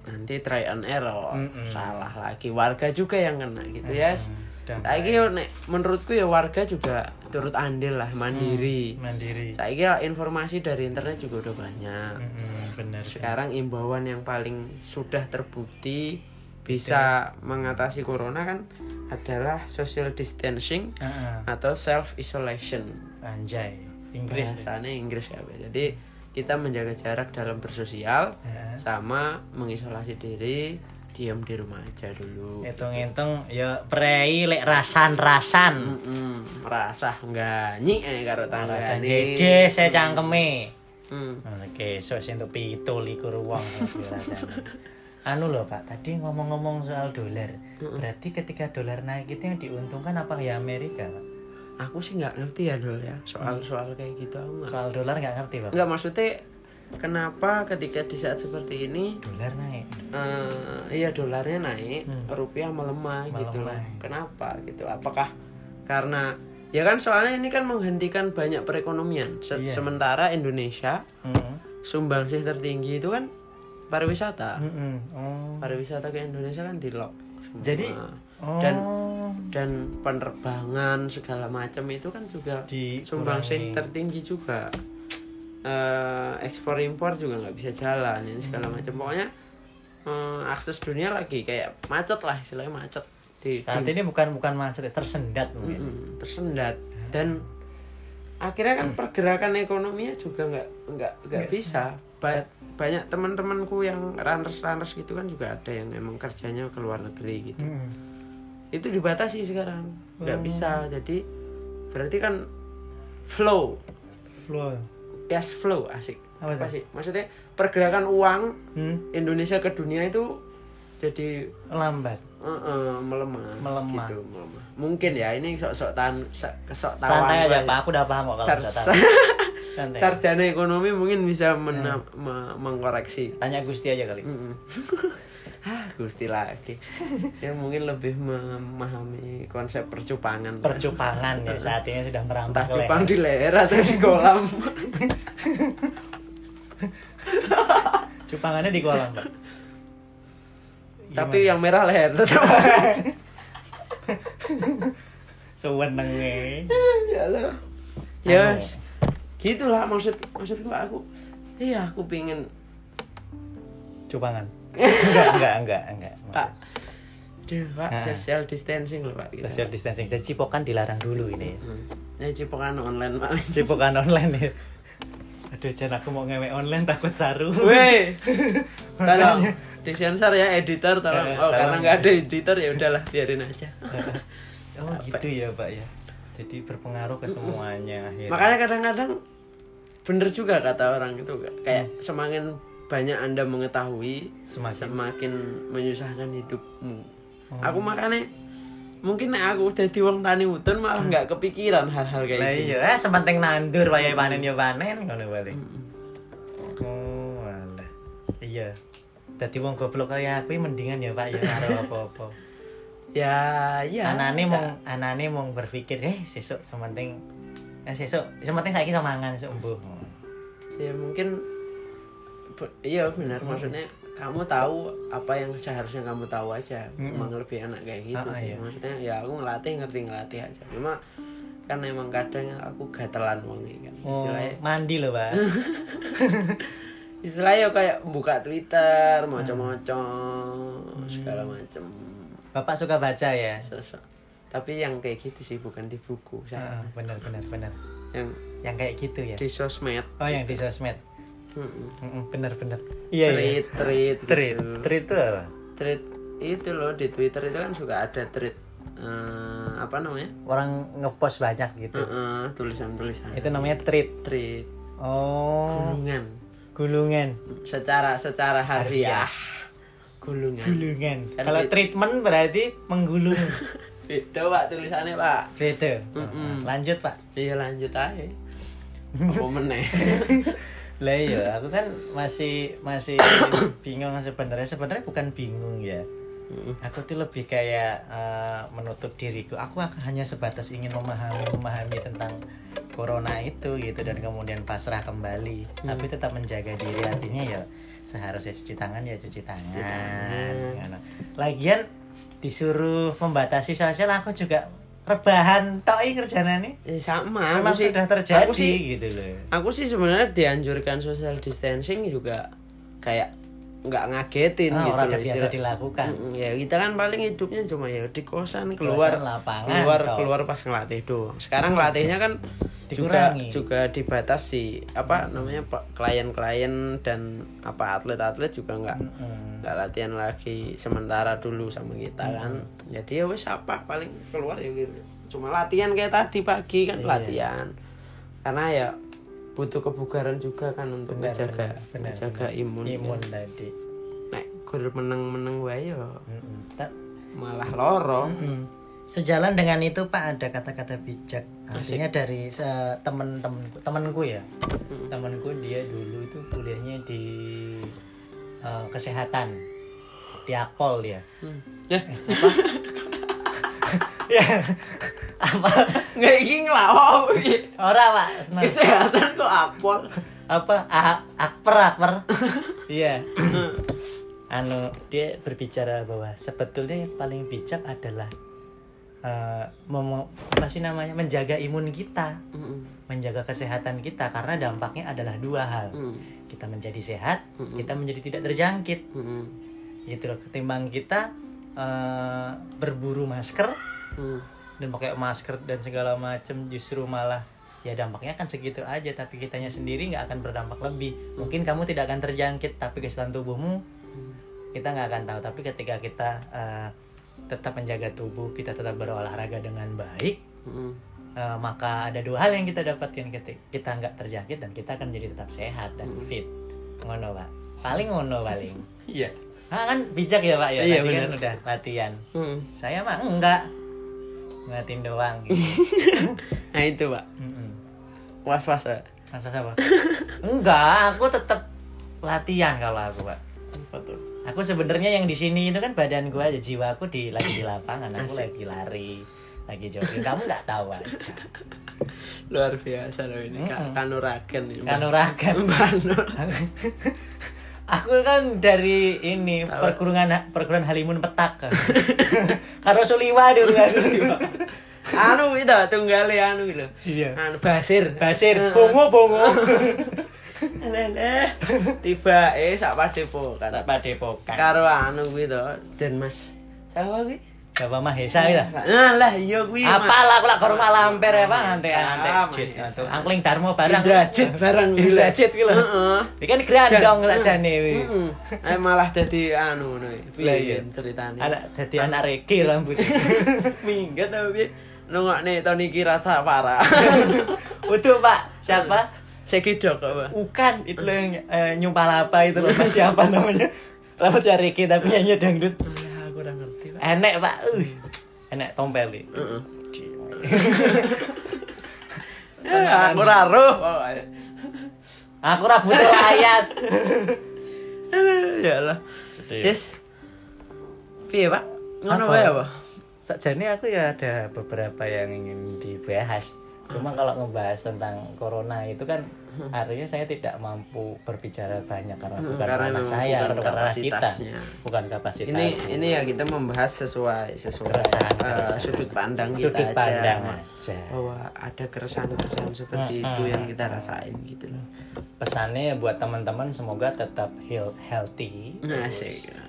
nanti try and error Mm-mm. salah lagi warga juga yang kena gitu ya Dan Saiki yo nek menurutku ya warga juga turut andil lah mandiri. mandiri Saiki ya informasi dari internet juga udah banyak. Mm-mm, benar sih. Sekarang imbauan yang paling sudah terbukti bisa mengatasi corona kan adalah social distancing Heeh. atau self isolation. anjay Inggris Bahasanya Inggris ya. Jadi kita menjaga jarak dalam bersosial Heeh. sama mengisolasi diri, diam di rumah aja dulu. hitung-hitung ya prei lek rasan-rasan Mm-mm, merasa enggak nyik eh karo tangga jeje saya cangkeme Hmm. Oke, so sing untuk pitu likur uang Anu loh Pak, tadi ngomong-ngomong soal dolar. Berarti ketika dolar naik itu yang diuntungkan apa ya Amerika, Pak? Aku sih nggak ngerti ya dol ya soal-soal kayak gitu aku. Soal dolar nggak ngerti, Pak. Nggak maksudnya kenapa ketika di saat seperti ini Dolar naik. eh iya dolarnya naik, rupiah melemah, gitu loh. Melemah. Kenapa gitu? Apakah karena ya kan soalnya ini kan menghentikan banyak perekonomian. Se- Iya. Sementara Indonesia Heeh. sumbangsih tertinggi itu kan pariwisata. Heeh. Oh. Pariwisata ke Indonesia kan di lock. semua. Jadi oh, dan dan penerbangan segala macam itu kan juga sumbangsih tertinggi juga Eh, ekspor impor juga nggak bisa jalan ini segala macam. Pokoknya eh, akses dunia lagi kayak macet lah istilahnya macet di, saat ini bukan bukan macet, ya, tersendat mungkin. Mm, tersendat. Dan akhirnya kan pergerakan ekonominya juga nggak nggak nggak bisa. Ba- banyak teman-temanku yang runners runners gitu kan juga ada yang emang kerjanya ke luar negeri gitu. Hmm. itu dibatasi sekarang nggak bisa. Jadi berarti kan flow. Flow. Cash flow asik Apa apa, sih maksudnya pergerakan uang Hmm. Indonesia ke dunia itu jadi Lambat. eh, eh, melemah Melemah. gitu melemah mungkin ya ini sok-sok tan sok Santai aja. Pak. Aku udah paham kok kalau Sar- sarjana ekonomi mungkin bisa mena- me- mengkoreksi Tanya Gusti aja kali. ah gusti lagi. Yang mungkin lebih memahami konsep percupangan Percupangan ya saat ini sudah merambah entah cupang di leher atau di kolam. Cupangannya di kolam, Pak. tapi yang merah leher tetap. Sewenenge. ya lah. Anu. yes gitulah maksud maksudku aku. Iya aku pingin Cupangan. Enggak, enggak, enggak, enggak. pak Duh, pak Ah. social distancing loh pak gitu. Social distancing. Jadi cipokan dilarang dulu ini. Hmm. ya cipokan online pak Cipokan online ya. Aduh, Jan aku mau ngewe online takut saru. Weh, tolong disensor ya editor tolong. Eh, Oh karena tolong. nggak ada editor ya udahlah biarin aja. Oh, gitu ya, Pak ya. Jadi berpengaruh ke semuanya akhirnya. Makanya kadang-kadang bener juga kata orang itu kayak semakin banyak anda mengetahui Semakin. semakin menyusahkan hidupmu. Aku makanya mungkin nek aku udah di wong tani utun malah nggak kepikiran hal-hal kayak Lah gitu. iya, eh sementing nandur wayahe panen ya panen ngono balik. Oh, alah. Iya. Dadi wong goblok kaya aku mendingan ya Pak ya karo apa-apa. Ya, ya. anane mong anane mong berpikir eh sesuk sementing eh sesuk sementing saiki iso mangan sesuk embuh. ya mungkin iya benar. Maksudnya kamu tahu apa yang seharusnya kamu tahu aja. Emang lebih enak kayak gitu Ah, sih. iya. maksudnya ya aku ngelatih ngerti ngelatih aja. Cuma kan emang kadang aku gatelan wongi kan. Oh, istilahnya mandi loh, Pak. istilahnya kayak buka twitter moco-moco segala macem. Bapak suka baca ya? sosok. Tapi yang kayak gitu sih bukan di buku saya Ah, benar benar benar. yang Yang kayak gitu ya. di sosmed. Oh, yang di sosmed. Mm-mm. Mm-mm, benar benar. Iya, iya. tweet tweet Treat. gitu. Treat itu apa? Thread itu loh di Twitter itu kan suka ada thread eh, apa namanya Orang ngepost banyak gitu. tulisan tulisan-tulisan Itu namanya treat. thread Oh, gulungan gulungan. secara secara harfiah gulungan Gulungan. Kan Kalau treatment berarti menggulung. beda pak tulisannya pak beda Mm-mm. lanjut pak iya lanjut aja apa meneh lah iya aku kan masih masih bingung sebenarnya. Sebenarnya bukan bingung ya. Aku tuh lebih kayak eh, menutup diriku. Aku ak- hanya sebatas ingin memahami memahami tentang corona itu gitu dan kemudian pasrah kembali. Tapi tetap menjaga diri. Artinya ya seharusnya cuci tangan ya cuci tangan, tangan. Ngono. lagian disuruh membatasi sosial aku juga rebahan tok kerjaan nih Eh, sama memang aku sih- sudah terjadi aku sih gitu loh. aku sih sebenarnya dianjurkan social distancing juga kayak nggak ngagetin Ah, gitu orang loh biasa dilakukan. Mm, ya kita kan paling hidupnya cuma ya di kosan keluar Kosan, lapangan, keluar keluar pas ngelatih doang. Sekarang ngelatihnya kan juga Dikurangi. juga dibatasi. Apa namanya pak klien-klien dan apa atlet-atlet juga nggak nggak latihan lagi sementara dulu sama kita kan. Jadi ya wes apa paling keluar ya gitu. Cuma latihan kayak tadi pagi kan Iya. latihan. Karena ya butuh kebugaran juga kan untuk Benar, menjaga benar, menjaga benar. imun imun tadi. Nek gol meneng-meneng wae yo. Mm-mm. Ta- malah loro. Mm-mm. sejalan dengan itu pak ada kata-kata bijak. Artinya dari se- temen-temenku temenku ya. Temenku dia dulu itu kuliahnya di eh, kesehatan. Di akpol dia. Hmm. ya ya. Apa? Nggak ingin ngelawan ora pak. Nah, kesehatan kok apol? Apa? A- akper akper iya. Anu dia berbicara bahwa sebetulnya yang paling bijak adalah eh, mem- apa sih namanya menjaga imun kita. Menjaga kesehatan kita karena dampaknya adalah dua hal. Kita menjadi sehat kita menjadi tidak terjangkit. Gitu loh. Ketimbang kita eh, berburu masker dan pakai masker dan segala macam justru malah ya dampaknya akan segitu aja tapi kitanya sendiri nggak akan berdampak lebih. Mungkin kamu tidak akan terjangkit tapi kesehatan tubuhmu kita nggak akan tahu. Tapi ketika kita eh, tetap menjaga tubuh kita tetap berolahraga dengan baik eh, maka ada dua hal yang kita dapatkan ketika kita nggak terjangkit dan kita akan menjadi tetap sehat dan fit. Ngono pak. Paling ngono paling. Iya ah, kan bijak ya pak ya Iya, tadi kan udah latihan Hmm. saya mah enggak ngeliatin doang gitu. nah itu pak Mm-mm. was was ya Mas Mas apa? enggak aku tetap latihan kalau aku pak apa tuh aku sebenarnya yang di sini itu kan badan gua aja jiwaku di lagi di lapangan aku Asik. lagi lari lagi jogging kamu nggak tahu aja luar biasa loh ini Kak Mm-mm. kanuragan ini kanuragan Banur. aku kan dari ini Tahu. perguruan perguruan Halimun Petak. Karo Suliwa dulu aku. Anu itu tunggale anu gitu. Iya. anu basir. Basir. Bongo bongo. Eh tiba eh sak padepokan. Tak padepokan. Karo anu kuwi to Den Mas kuwi Bapak Mahesa gitu nah lah iya kuwi aku ke rumah lamper ya bang ante ante Sama, jit ya, sama. angkling darmo barang Indrajit barang kuwi. Indrajit kuwi lho Heeh. iki kan grandong lah jane kuwi Heeh. Eh malah dadi anu ngono iki. Lah, iya. Piye ceritane? anak dadi anak reki rambut minggat ta piye? Nungokne Tony Kirata parah. Utuh pak siapa Sekidok apa? bukan itu yang eh, nyumpah apa itu loh siapa namanya rambutnya reki tapi nyanyi dangdut enek pak uh. enek tompel iki. Heeh. Eh, aku pokoke. aku rambut layat Aduh, Ya. Sedih. Yes. Piye, Pak? Ngono Apa? wae apa? Sajane aku ya ada beberapa yang ingin dibahas. Cuma kalau ngebahas tentang corona itu kan artinya saya tidak mampu berbicara banyak karena Hmm, bukan karena memang saya, bukan ranah kita, kapasitasnya. bukan kapasitas. Ini ini ya kita membahas sesuai sesuai Keresahan, eh, keresahan. sudut pandang kita sudut aja. pandang Mak. aja. bahwa ada keresahan-keresahan seperti Hmm, itu hmm. yang kita rasain gitu loh. Pesannya buat teman-teman semoga tetap heal, healthy, Nah.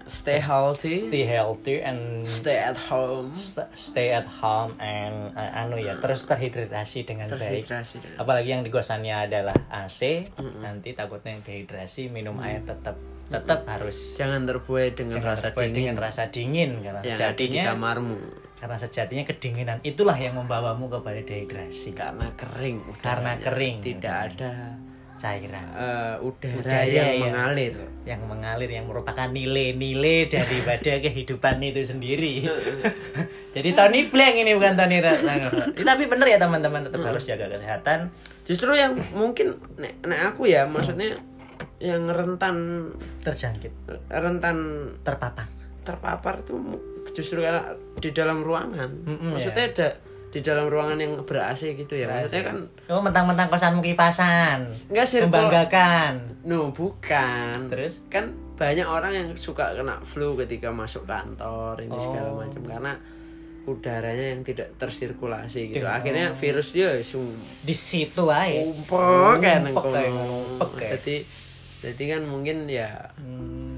Stay healthy, stay healthy and stay at home, st- stay at home and uh, anu ya terus terhidrasi dengan baik. terhidrasi. dengan- Apalagi yang di kosannya adalah AC, nanti takutnya dehidrasi, minum air tetap tetap harus. Jangan terbuai dengan Jangan rasa terbuai dingin. dengan rasa dingin karena yang ada di sejatinya kamarmu. karena sejatinya kedinginan. Itulah yang membawamu kepada dehidrasi. Karena kering Karena kering. Tidak ada cairan eh, udara, Udara yang ya. mengalir yang mengalir yang merupakan nilai-nilai daripada kehidupan itu sendiri. Jadi Tony Blank ini bukan Tony Ratna. Tapi bener ya teman-teman tetap harus jaga kesehatan. justru yang mungkin nek, nek aku ya maksudnya yang rentan terjangkit, rentan terpapar. terpapar tuh justru karena di dalam ruangan Mm-mm, maksudnya ada di dalam ruangan yang ber AC gitu ya maksudnya kan Oh, mentang-mentang kosanmu kipasan. Enggak, circle- Membanggakan. no bukan Terus? kan banyak orang yang suka kena flu ketika masuk kantor ini segala Oh. macam karena udaranya yang tidak tersirkulasi gitu Iya. akhirnya virus dia sum Di situ aja. umpuk kan jadi jadi kan mungkin ya Hmm,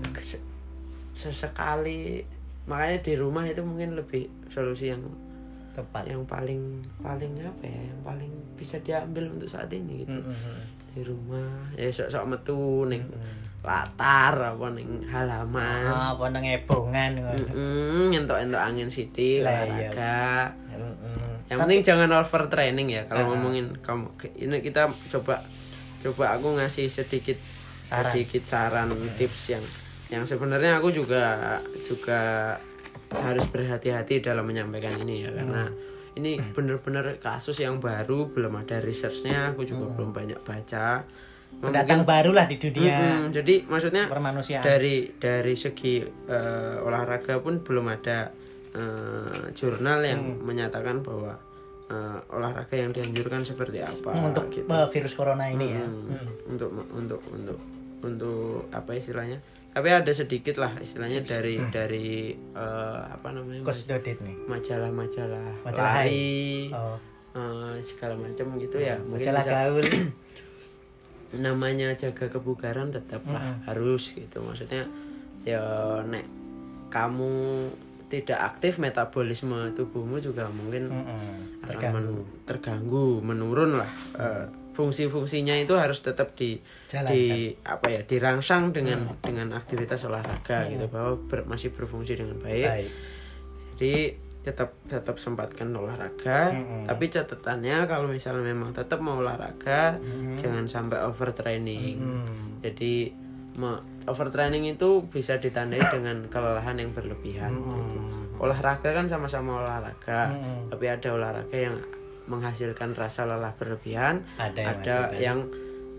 sesekali makanya di rumah itu mungkin lebih solusi yang tepat. yang paling paling apa ya yang paling bisa diambil untuk saat ini gitu Mm-mm. di rumah ya sok-sok metu ning latar apa ning halaman Ah, apa nang ebongan. Mm, entok-entok angin sithik Lah, iya. olahraga yang penting jangan overtraining ya kalau Ah. ngomongin kamu ini kita coba coba aku ngasih sedikit Saran. sedikit saran tips yang yang sebenarnya aku juga juga harus berhati-hati dalam menyampaikan ini ya karena ini bener-bener kasus yang baru belum ada researchnya aku juga belum banyak baca Pendatang baru lah di dunia Mm-mm, jadi maksudnya permanusiaan. dari dari segi eh, olahraga pun belum ada eh, jurnal yang Hmm. menyatakan bahwa eh, olahraga yang dianjurkan seperti apa untuk gitu. virus corona ini ya. Hmm, untuk untuk untuk untuk apa istilahnya tapi ada sedikit lah istilahnya dari dari eh, apa namanya nih. majalah-majalah Majalah lari Oh, eh, segala macam gitu ya. Mungkin majalah bisa- gaul. namanya jaga kebugaran tetaplah harus gitu. Maksudnya ya nek kamu tidak aktif metabolisme tubuhmu juga mungkin Mm-mm. akan men- terganggu menurun lah Eh, fungsi-fungsinya itu harus tetap di di apa ya dirangsang dengan dengan aktivitas olahraga gitu bahwa ber- masih berfungsi dengan baik Baik. jadi tetap tetap sempatkan olahraga Mm-mm. tapi catatannya kalau misalnya memang tetap mau olahraga jangan sampai overtraining Hmm. jadi overtraining itu bisa ditandai dengan kelelahan yang berlebihan gitu. olahraga kan sama-sama olahraga Mm-mm. tapi ada olahraga yang menghasilkan rasa lelah berlebihan Ada yang ada yang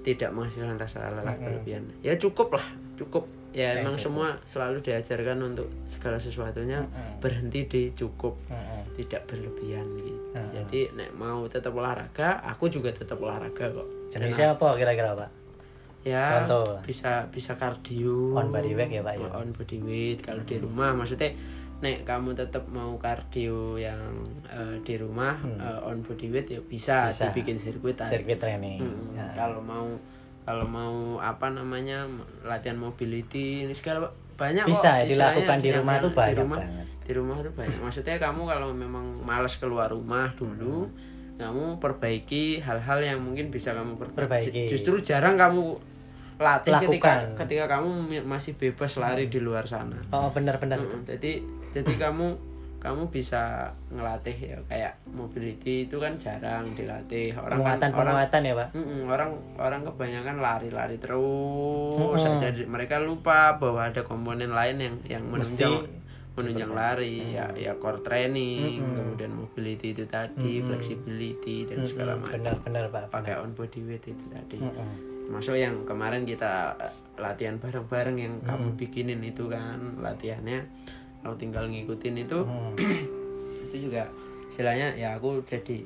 tidak menghasilkan rasa lelah berlebihan ya cukup lah cukup ya emang semua selalu diajarkan untuk segala sesuatunya berhenti di cukup Mm-mm. tidak berlebihan gitu Mm-mm. jadi nek mau tetap olahraga aku juga tetap olahraga kok Jenisnya apa kira-kira Pak? ya Contoh. bisa bisa kardio On body weight ya, Pak, ya? on body weight kalau di rumah maksudnya nek kamu tetap mau kardio yang eh, di rumah eh, on body weight ya bisa, Hmm. Bisa. dibikin sirkuit aja. Circuit training. Mm, Nah, kalau mau kalau mau apa namanya latihan mobility ini segala banyak kok Bisa, istilahnya dilakukan di rumah tuh banyak di rumah, banget. di rumah tuh banyak maksudnya kamu kalau memang malas keluar rumah dulu kamu perbaiki hal-hal yang mungkin bisa kamu perbaiki Perbaiki. justru jarang kamu latih ketika Lakukan. ketika kamu masih bebas lari di luar sana Oh, benar-benar. Mm, jadi jadi kamu kamu bisa ngelatih ya kayak mobility itu kan jarang dilatih. Orang kan orang Penguatan-penguatan ya, Pak. Mm-mm, orang orang kebanyakan lari-lari terus saja Di- mereka lupa bahwa ada komponen lain yang yang menunjang menunjang lari. Ya ya core training kemudian mobility itu tadi flexibility dan segala macam. Benar-benar, Pak. pakai on body weight itu tadi. Mm-mm. masuk yang kemarin kita eh, latihan bareng-bareng yang kamu bikinin itu kan latihannya aku tinggal ngikutin itu Hmm. itu juga istilahnya ya aku jadi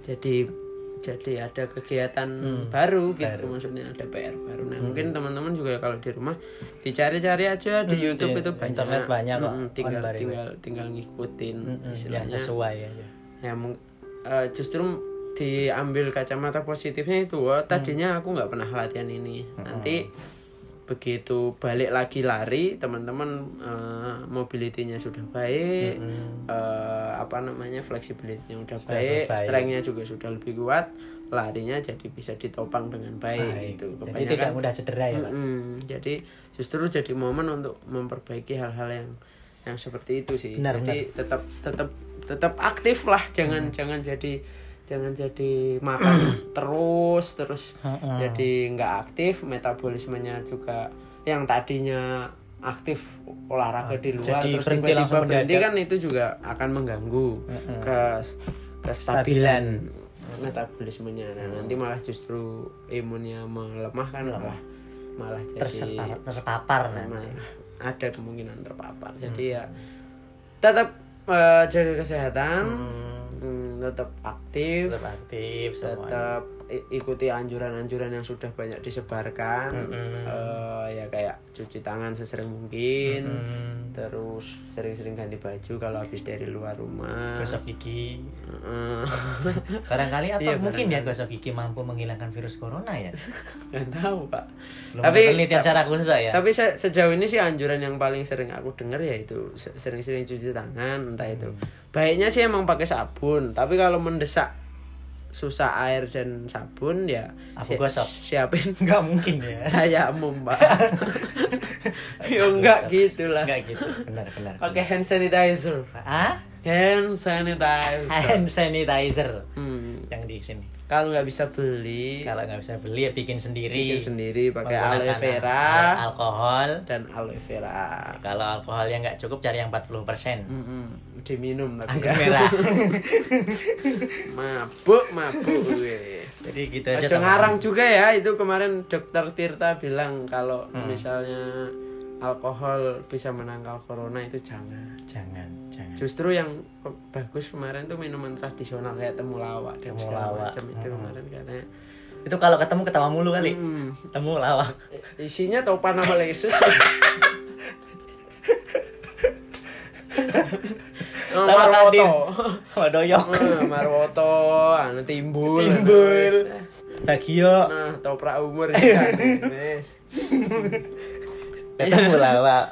jadi jadi ada kegiatan baru gitu. Maksudnya ada PR baru. Nah mungkin teman-teman juga kalau di rumah dicari-cari aja di YouTube di itu banyak. internet banyak kok, Mm-mm, tinggal on body tinggal tinggal ngikutin Mm, yang istilahnya. sesuai ya. ya. Eh, justru diambil kacamata positifnya itu oh, tadinya aku nggak pernah latihan ini. Nanti begitu balik lagi lari teman-teman eh, mobility-nya sudah baik eh, apa namanya flexibility-nya udah baik, baik. strength-nya juga sudah lebih kuat larinya jadi bisa ditopang dengan baik, Baik. gitu Jadi tidak mudah cedera ya, Pak. Mm-mm. jadi justru jadi momen untuk memperbaiki hal-hal yang yang seperti itu sih Benar, jadi tetap tetap tetap aktif lah jangan jangan jadi jangan jadi makan terus terus jadi nggak aktif. Metabolismenya juga yang tadinya aktif olahraga di luar Ah, Jadi terus berhenti tiba-tiba langsung berhenti kan itu juga akan mengganggu Mm-mm. ke kestabilan. Stabilan. metabolismenya. Nah, nanti malah justru imunnya melemah kan malah malah jadi Tersetar, terpapar nanti. malah ada kemungkinan terpapar. Jadi ya tetap eh, jaga kesehatan. Hmm, hmm, tetap aktif tetap aktif semuanya. tetap ikuti anjuran-anjuran yang sudah banyak disebarkan Mm-mm. Eh, ya kayak cuci tangan sesering mungkin Hmm, terus sering-sering ganti baju kalau habis dari luar rumah gosok gigi. Heeh. Barangkali atau Iya, mungkin ya gosok gigi mampu menghilangkan virus corona ya. nggak tahu pak Belum Tapi- penelitian secara khusus ya. tapi se- sejauh ini sih anjuran yang paling sering aku dengar ya itu se- sering-sering cuci tangan entah itu baiknya sih emang pakai sabun tapi kalau mendesak susah air dan sabun ya Aku gosok. siapin Nggak mungkin ya. ayammu mbak ya enggak gitu lah Enggak gitu. Benar, benar. pakai hand sanitizer Ah? hand sanitizer Hand sanitizer hmm. yang di sini. kalau nggak bisa beli Kalau nggak bisa beli ya bikin sendiri. bikin sendiri pakai aloe vera al- alkohol. dan aloe vera Kalau alkohol yang nggak cukup cari yang 40%. Mm-mm. Diminum tapi Anggur merah. mabuk mabuk gue Jadi gitu aja. Teman-teman. ngarang juga ya itu kemarin dokter Tirta bilang kalau Hmm. misalnya alkohol bisa menangkal corona itu jangan Jangan, jangan. justru yang bagus kemarin tuh minuman tradisional kayak temulawak dan segala Temulawak. macam itu Hmm. kemarin katanya Itu kalau ketemu ketawa mulu kali. Hmm. Temu lawak. isinya topan sama lesus Oh, Sama Kadin. Marwoto Sama doyok. Eh, Marwoto anu timbul Timbul. Bagio. nah toprak umur ya Wes. Ketemu lawak.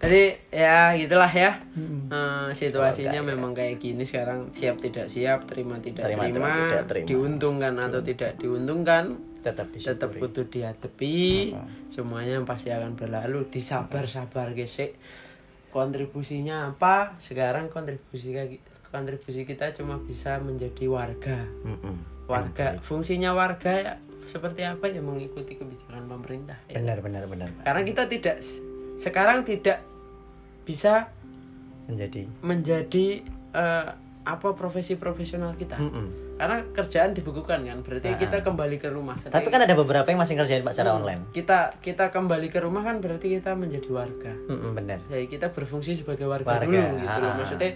Jadi ya gitulah ya Hmm. Eh, situasinya memang kayak gini sekarang siap tidak siap terima tidak Terima, terima, terima, tidak terima. diuntungkan atau tidak diuntungkan Tetap tetap disyukuri. kudu dihadapi semuanya pasti akan berlalu disabar-sabar gesek kontribusinya apa sekarang kontribusi kontribusi kita cuma bisa menjadi warga Mm-mm. warga fungsinya warga ya seperti apa ya mengikuti kebijakan pemerintah ya. Benar, benar, benar. Karena kita tidak sekarang tidak bisa Menjadi. menjadi eh, apa profesi profesional kita Mm-mm. Karena kerjaan dibukukan kan berarti kita kembali ke rumah Tapi kan ada beberapa yang masih ngerjain Pak secara online. kita kita kembali ke rumah kan berarti kita menjadi warga Mm-mm, benar. ya kita berfungsi sebagai warga, Warga, dulu gitu loh maksudnya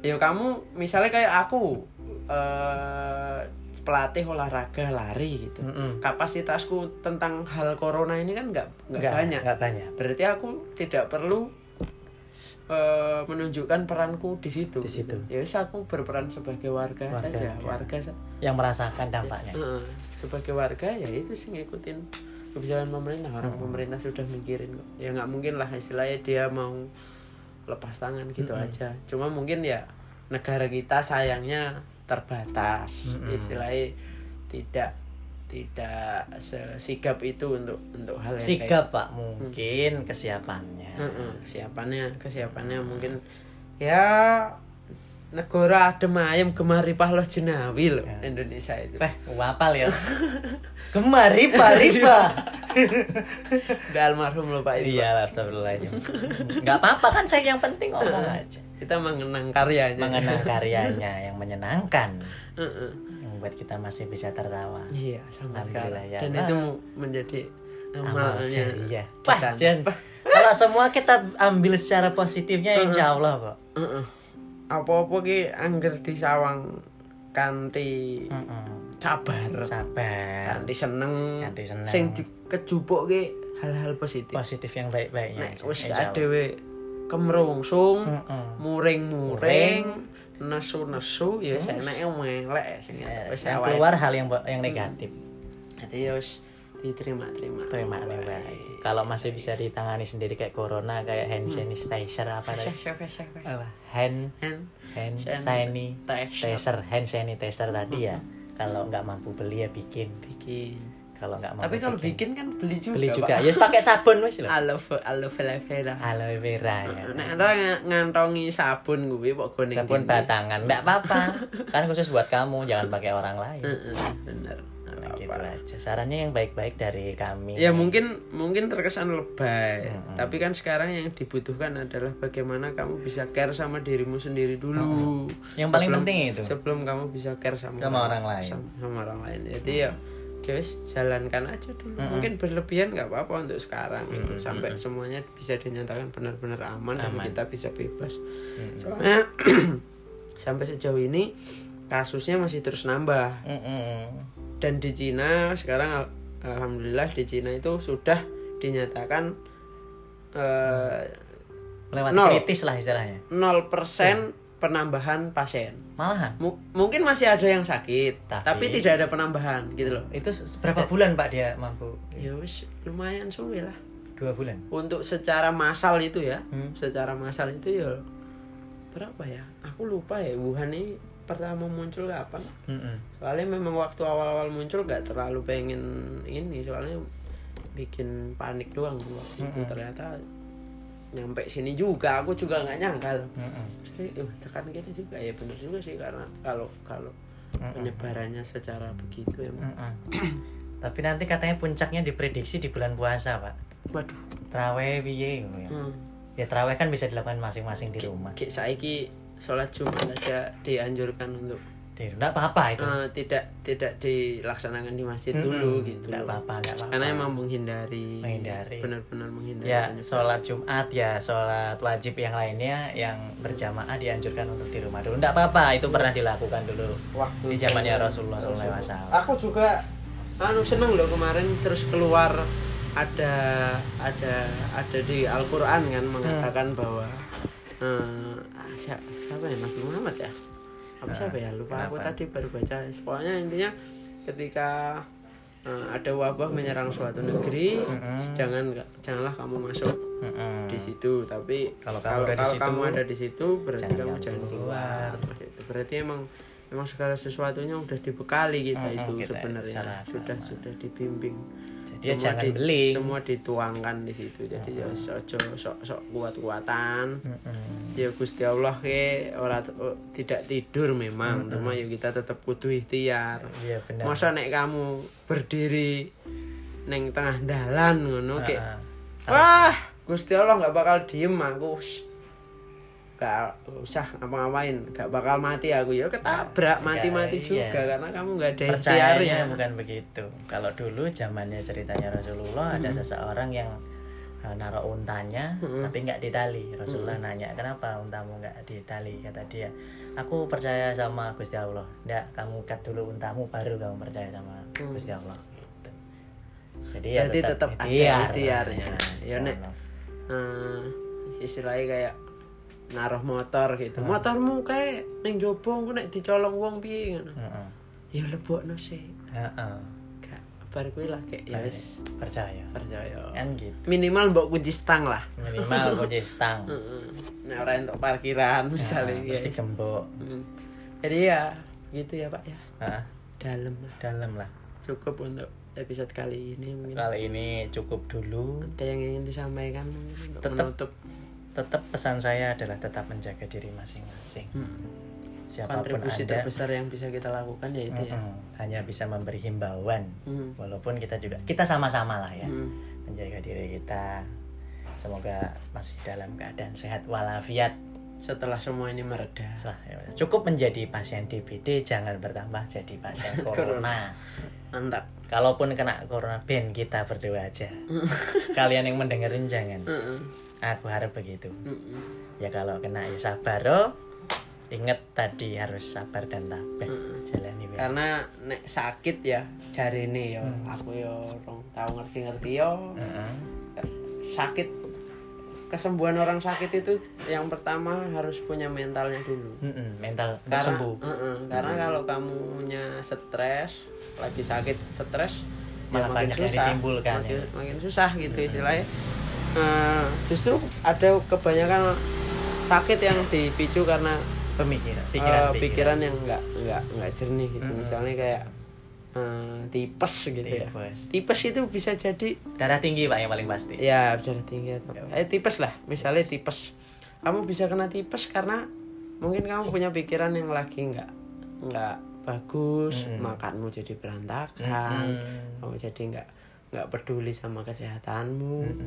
ya kamu misalnya kayak aku eh pelatih olahraga lari gitu Mm-mm. kapasitasku tentang hal corona ini kan nggak nggak Nggak- banyak nggak banyak. berarti aku tidak perlu eh, menunjukkan peranku di situ Di situ. ya wis aku berperan sebagai warga, Warga, saja ya. warga sa- Yang merasakan dampaknya. Heeh. sebagai warga ya itu sih ngikutin kebijakan pemerintah orang Hmm. pemerintah sudah mikirin kok ya nggak mungkin lah istilahnya dia mau lepas tangan gitu Hmm. aja cuma mungkin ya negara kita sayangnya terbatas Hmm. istilahnya tidak tidak sesigap itu untuk untuk hal yang kayak Sigap Pak, mungkin kesiapannya. Heeh, kesiapannya kesiapannya mungkin ya negara adem ayam gemari pahloh jenawi loh Ya. Indonesia itu Wah, wapal ya. Kemari Pak Ripa. udah almarhum loh pak itu Iya, astagfirullahaladzim. Enggak apa-apa kan saya yang penting ngomong aja. kita mengenang karyanya Mengenang karyanya yang menyenangkan. Buat kita masih bisa tertawa. iya sama Alhamdulillah, sekali ya dan Allah. itu menjadi Amal amalnya. Pesan. Wah, Jen. Kalau semua kita ambil secara positifnya insya Allah kok. Heeh. apa-apa ki angger disawang kanthi Mm-mm. sabar Sabar. kanthi seneng Kanthi seneng. sing dikejupuk ki hal-hal positif Positif yang baik-baiknya. nek aja, wis dhewe kemrungsung Mm-mm. Muring-muring nesu-nesu ya seneke melek sing awake keluar hal yang yang negatif. Jadi ya wis diterima-terima. Terima kasih baik. Kalau masih bisa ditangani sendiri kayak corona, kayak hand sanitizer apa tadi? Apa? Hand Hand hand Sanitizer. sanitizer, hand sanitizer tadi ya. Kalau nggak mampu beli ya bikin. bikin. Kalau nggak mau Tapi kalau bikin kan beli juga. beli juga ya pakai sabun wis lho Aloe aloe vera. aloe vera ya ora ng- ngantongi sabun gue kok goning. sabun batangan nggak apa-apa kan khusus buat kamu jangan pakai orang lain Bener. Nah, gitu aja sarannya yang baik-baik dari kami Ya mungkin mungkin terkesan lebay, tapi kan sekarang yang dibutuhkan adalah bagaimana kamu bisa care sama dirimu sendiri dulu. Yang paling Sebelum- penting itu. Sebelum kamu bisa care sama, Sama orang lain. Sama, sama orang lain. Jadi ya ya wis jalankan aja dulu. Mungkin berlebihan nggak apa-apa untuk sekarang gitu. Sampai semuanya bisa dinyatakan benar-benar aman, dan kita bisa bebas. Soalnya sampai sejauh ini kasusnya masih terus nambah Mm-mm. dan di Cina sekarang al- alhamdulillah di Cina itu sudah dinyatakan eh, melewati Nol. kritis lah istilahnya 0% penambahan pasien. malahan Mu- mungkin masih ada yang sakit, Tapi- tapi, tidak ada penambahan gitu loh. itu berapa bulan pak dia mampu Ya wis lumayan suwe lah. dua bulan Untuk secara massal itu ya, Hmm. secara massal itu ya berapa ya? Aku lupa ya Wuhan ini pertama muncul kapan? Mm-mm. soalnya memang waktu awal-awal muncul gak terlalu pengen ini soalnya bikin panik doang waktu itu ternyata nyampe sini juga aku juga nggak nyangka loh. Jadi, eh, tekan gitu juga ya bener juga sih karena kalau kalau penyebarannya secara begitu ya Mm-mm. tapi nanti katanya puncaknya diprediksi di bulan puasa pak waduh Traweh ngono ya. hmm. Ya traweh kan bisa dilakukan masing-masing di rumah. kayak saiki sholat jumat aja dianjurkan untuk Enggak apa-apa itu. eh, tidak tidak dilaksanakan di masjid dulu gitu Enggak loh. apa-apa, enggak apa-apa. karena emang menghindari Menghindari. benar-benar menghindari Ya, sholat Jumat ya, sholat wajib yang lainnya yang berjamaah dianjurkan untuk di rumah dulu. Enggak apa-apa, itu pernah dilakukan dulu waktu di zamannya Rasulullah SAW. Aku juga anu seneng loh kemarin terus keluar ada ada ada di Al-Qur'an kan mengatakan bahwa eh siapa, siapa ya Nabi Muhammad ya? Apa siapa ya? Lupa aku kenapa? tadi baru baca. Pokoknya intinya ketika eh, ada wabah menyerang suatu negeri, jangan janganlah kamu masuk Mm-mm. di situ tapi Kalau kamu ada di situ, kamu ada di situ berarti jangan kamu jangan keluar. keluar Gitu. berarti emang emang segala sesuatunya udah dibekali kita itu kita sebenarnya sudah agama. sudah dibimbing Jadi ya jangan beli. semua dituangkan di situ jadi ya sok sok sok kuat kuatan Mm-mm. ya gusti allah ke orang tidak tidur memang cuma ya kita tetap kudu ikhtiar Iya benar. masa nek kamu berdiri neng tengah dalan ngono kayak Ah, Wah, Gusti Allah nggak bakal diem aku. Gak usah ngapa-ngapain, gak bakal mati aku ya ketabrak mati-mati iya. juga karena kamu nggak ada Percayanya bukan begitu. Kalau dulu zamannya ceritanya Rasulullah ada seseorang yang uh, naruh untanya tapi nggak ditali. Rasulullah nanya kenapa untamu nggak ditali? Kata dia, aku percaya sama Gusti Allah. Nggak, kamu cut dulu untamu baru kamu percaya sama Gusti Allah. Gitu. Jadi ya Berarti tetap ada ikhtiar. ikhtiarnya. Ya, Nek. Allah. Eh, istilahnya kayak naruh motor gitu. Motormu kayak neng jobo aku nek dicolong wong piye ngono. Heeh. Ya lebokno sih. Heeh. Gak bar kuwi lah kayak ya wis Percaya. percaya. Kan gitu. Minimal mbok kunci stang lah. Minimal kunci stang. Heeh. Nek ora entuk parkiran misalnya ya. Mesti gembok. Mm. Jadi ya gitu ya Pak ya. Heeh. Dalam lah. Dalam lah. Cukup untuk episode kali ini mungkin. Kali ini cukup dulu. Ada yang ingin disampaikan untuk Tetap. menutup Tetap pesan saya adalah tetap menjaga diri masing-masing. Siapa pun kontribusi Anda, terbesar yang bisa kita lakukan ya itu ya. mm-mm, hanya bisa memberi himbauan. Hmm. Walaupun kita juga kita sama-sama lah ya Hmm. menjaga diri kita. Semoga masih dalam keadaan sehat walafiat. Setelah semua ini mereda. Setelah- ya, Cukup menjadi pasien DBD, jangan bertambah jadi pasien corona. Mantap. Kalaupun kena corona, ben kita berdua aja. Kalian yang mendengarin jangan. Aku harap begitu. Mm-mm. Ya kalau kena ya sabar oh. Ingat tadi harus sabar dan tabah. Jalani wae. Karena nek sakit ya jarine ya aku ya orang tahu ngerti-ngerti ya Heeh. sakit kesembuhan orang sakit itu yang pertama harus punya mentalnya dulu. Mm-mm, mental untuk karena sembuh. Heeh, karena kalau kamunya stres lagi sakit stres Malah banyak yang ditimbulkan, makin, ya. makin susah gitu istilahnya Eh, justru ada kebanyakan sakit yang dipicu karena Pemikiran, eh, pikiran, pikiran. yang nggak nggak nggak jernih gitu. Misalnya kayak eh, tipes gitu ya. Tipes. tipes itu bisa jadi Darah tinggi pak yang paling pasti. ya darah tinggi atau Ya, eh tipes lah misalnya tipes. kamu bisa kena tipes karena mungkin kamu punya pikiran yang lagi nggak nggak bagus makanmu jadi berantakan Mm-mm. kamu jadi nggak nggak peduli sama kesehatanmu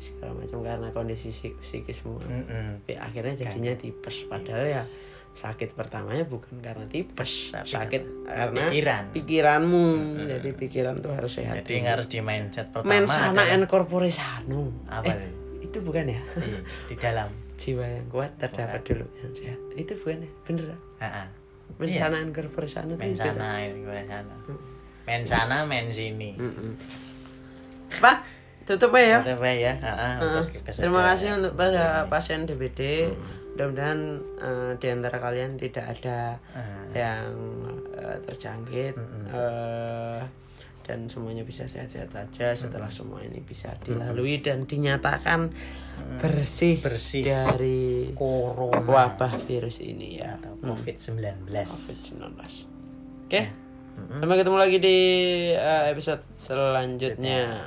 segala macam karena kondisi psik- psikismu Mm-mm. tapi akhirnya jadinya tipes padahal ya sakit pertamanya bukan karena tipes Tapi sakit karena pikiran. pikiranmu jadi pikiran tuh harus sehat Jadi harus di mindset pertama. mensana adalah- and corpore sano Apa Eh, itu bukan ya Iya, di dalam. jiwa yang kuat terdapat dulu yang sehat itu bukan ya bener ya? Ha-ha. mensana and corpore sano tuh itu. Mensana ini gue sana. Mensana men sini. Mm-mm. Pak, tutup ya. Tutup ya. Untuk episode- Terima kasih untuk para pasien DBD. Mudah-mudahan eh, di antara kalian tidak ada Ah. yang eh, terjangkit eh, dan semuanya bisa sehat-sehat aja setelah semua ini bisa dilalui dan dinyatakan bersih, Bersih. dari Corona wabah virus ini ya. atau COVID-19. COVID-19. Oke. Sampai ketemu lagi di uh, episode selanjutnya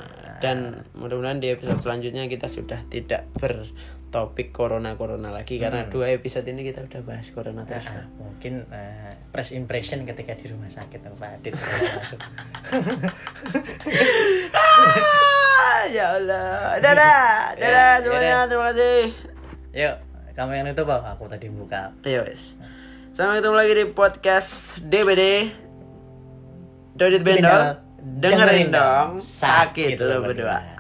dan mudah-mudahan di episode selanjutnya kita sudah tidak bertopik corona-corona lagi karena dua episode ini kita udah bahas corona terus. Ah, mungkin eh, press impression ketika di rumah sakit Pak Adit masuk. Ya Allah. Dadah. Dadah Ya, semuanya. Terima kasih. Yuk, kamu yang itu Pak, aku tadi buka. Ayo wes. Sampai ketemu lagi di podcast DBD. Dodit. Bendol. Dengerin dong. Sakit lo berdua.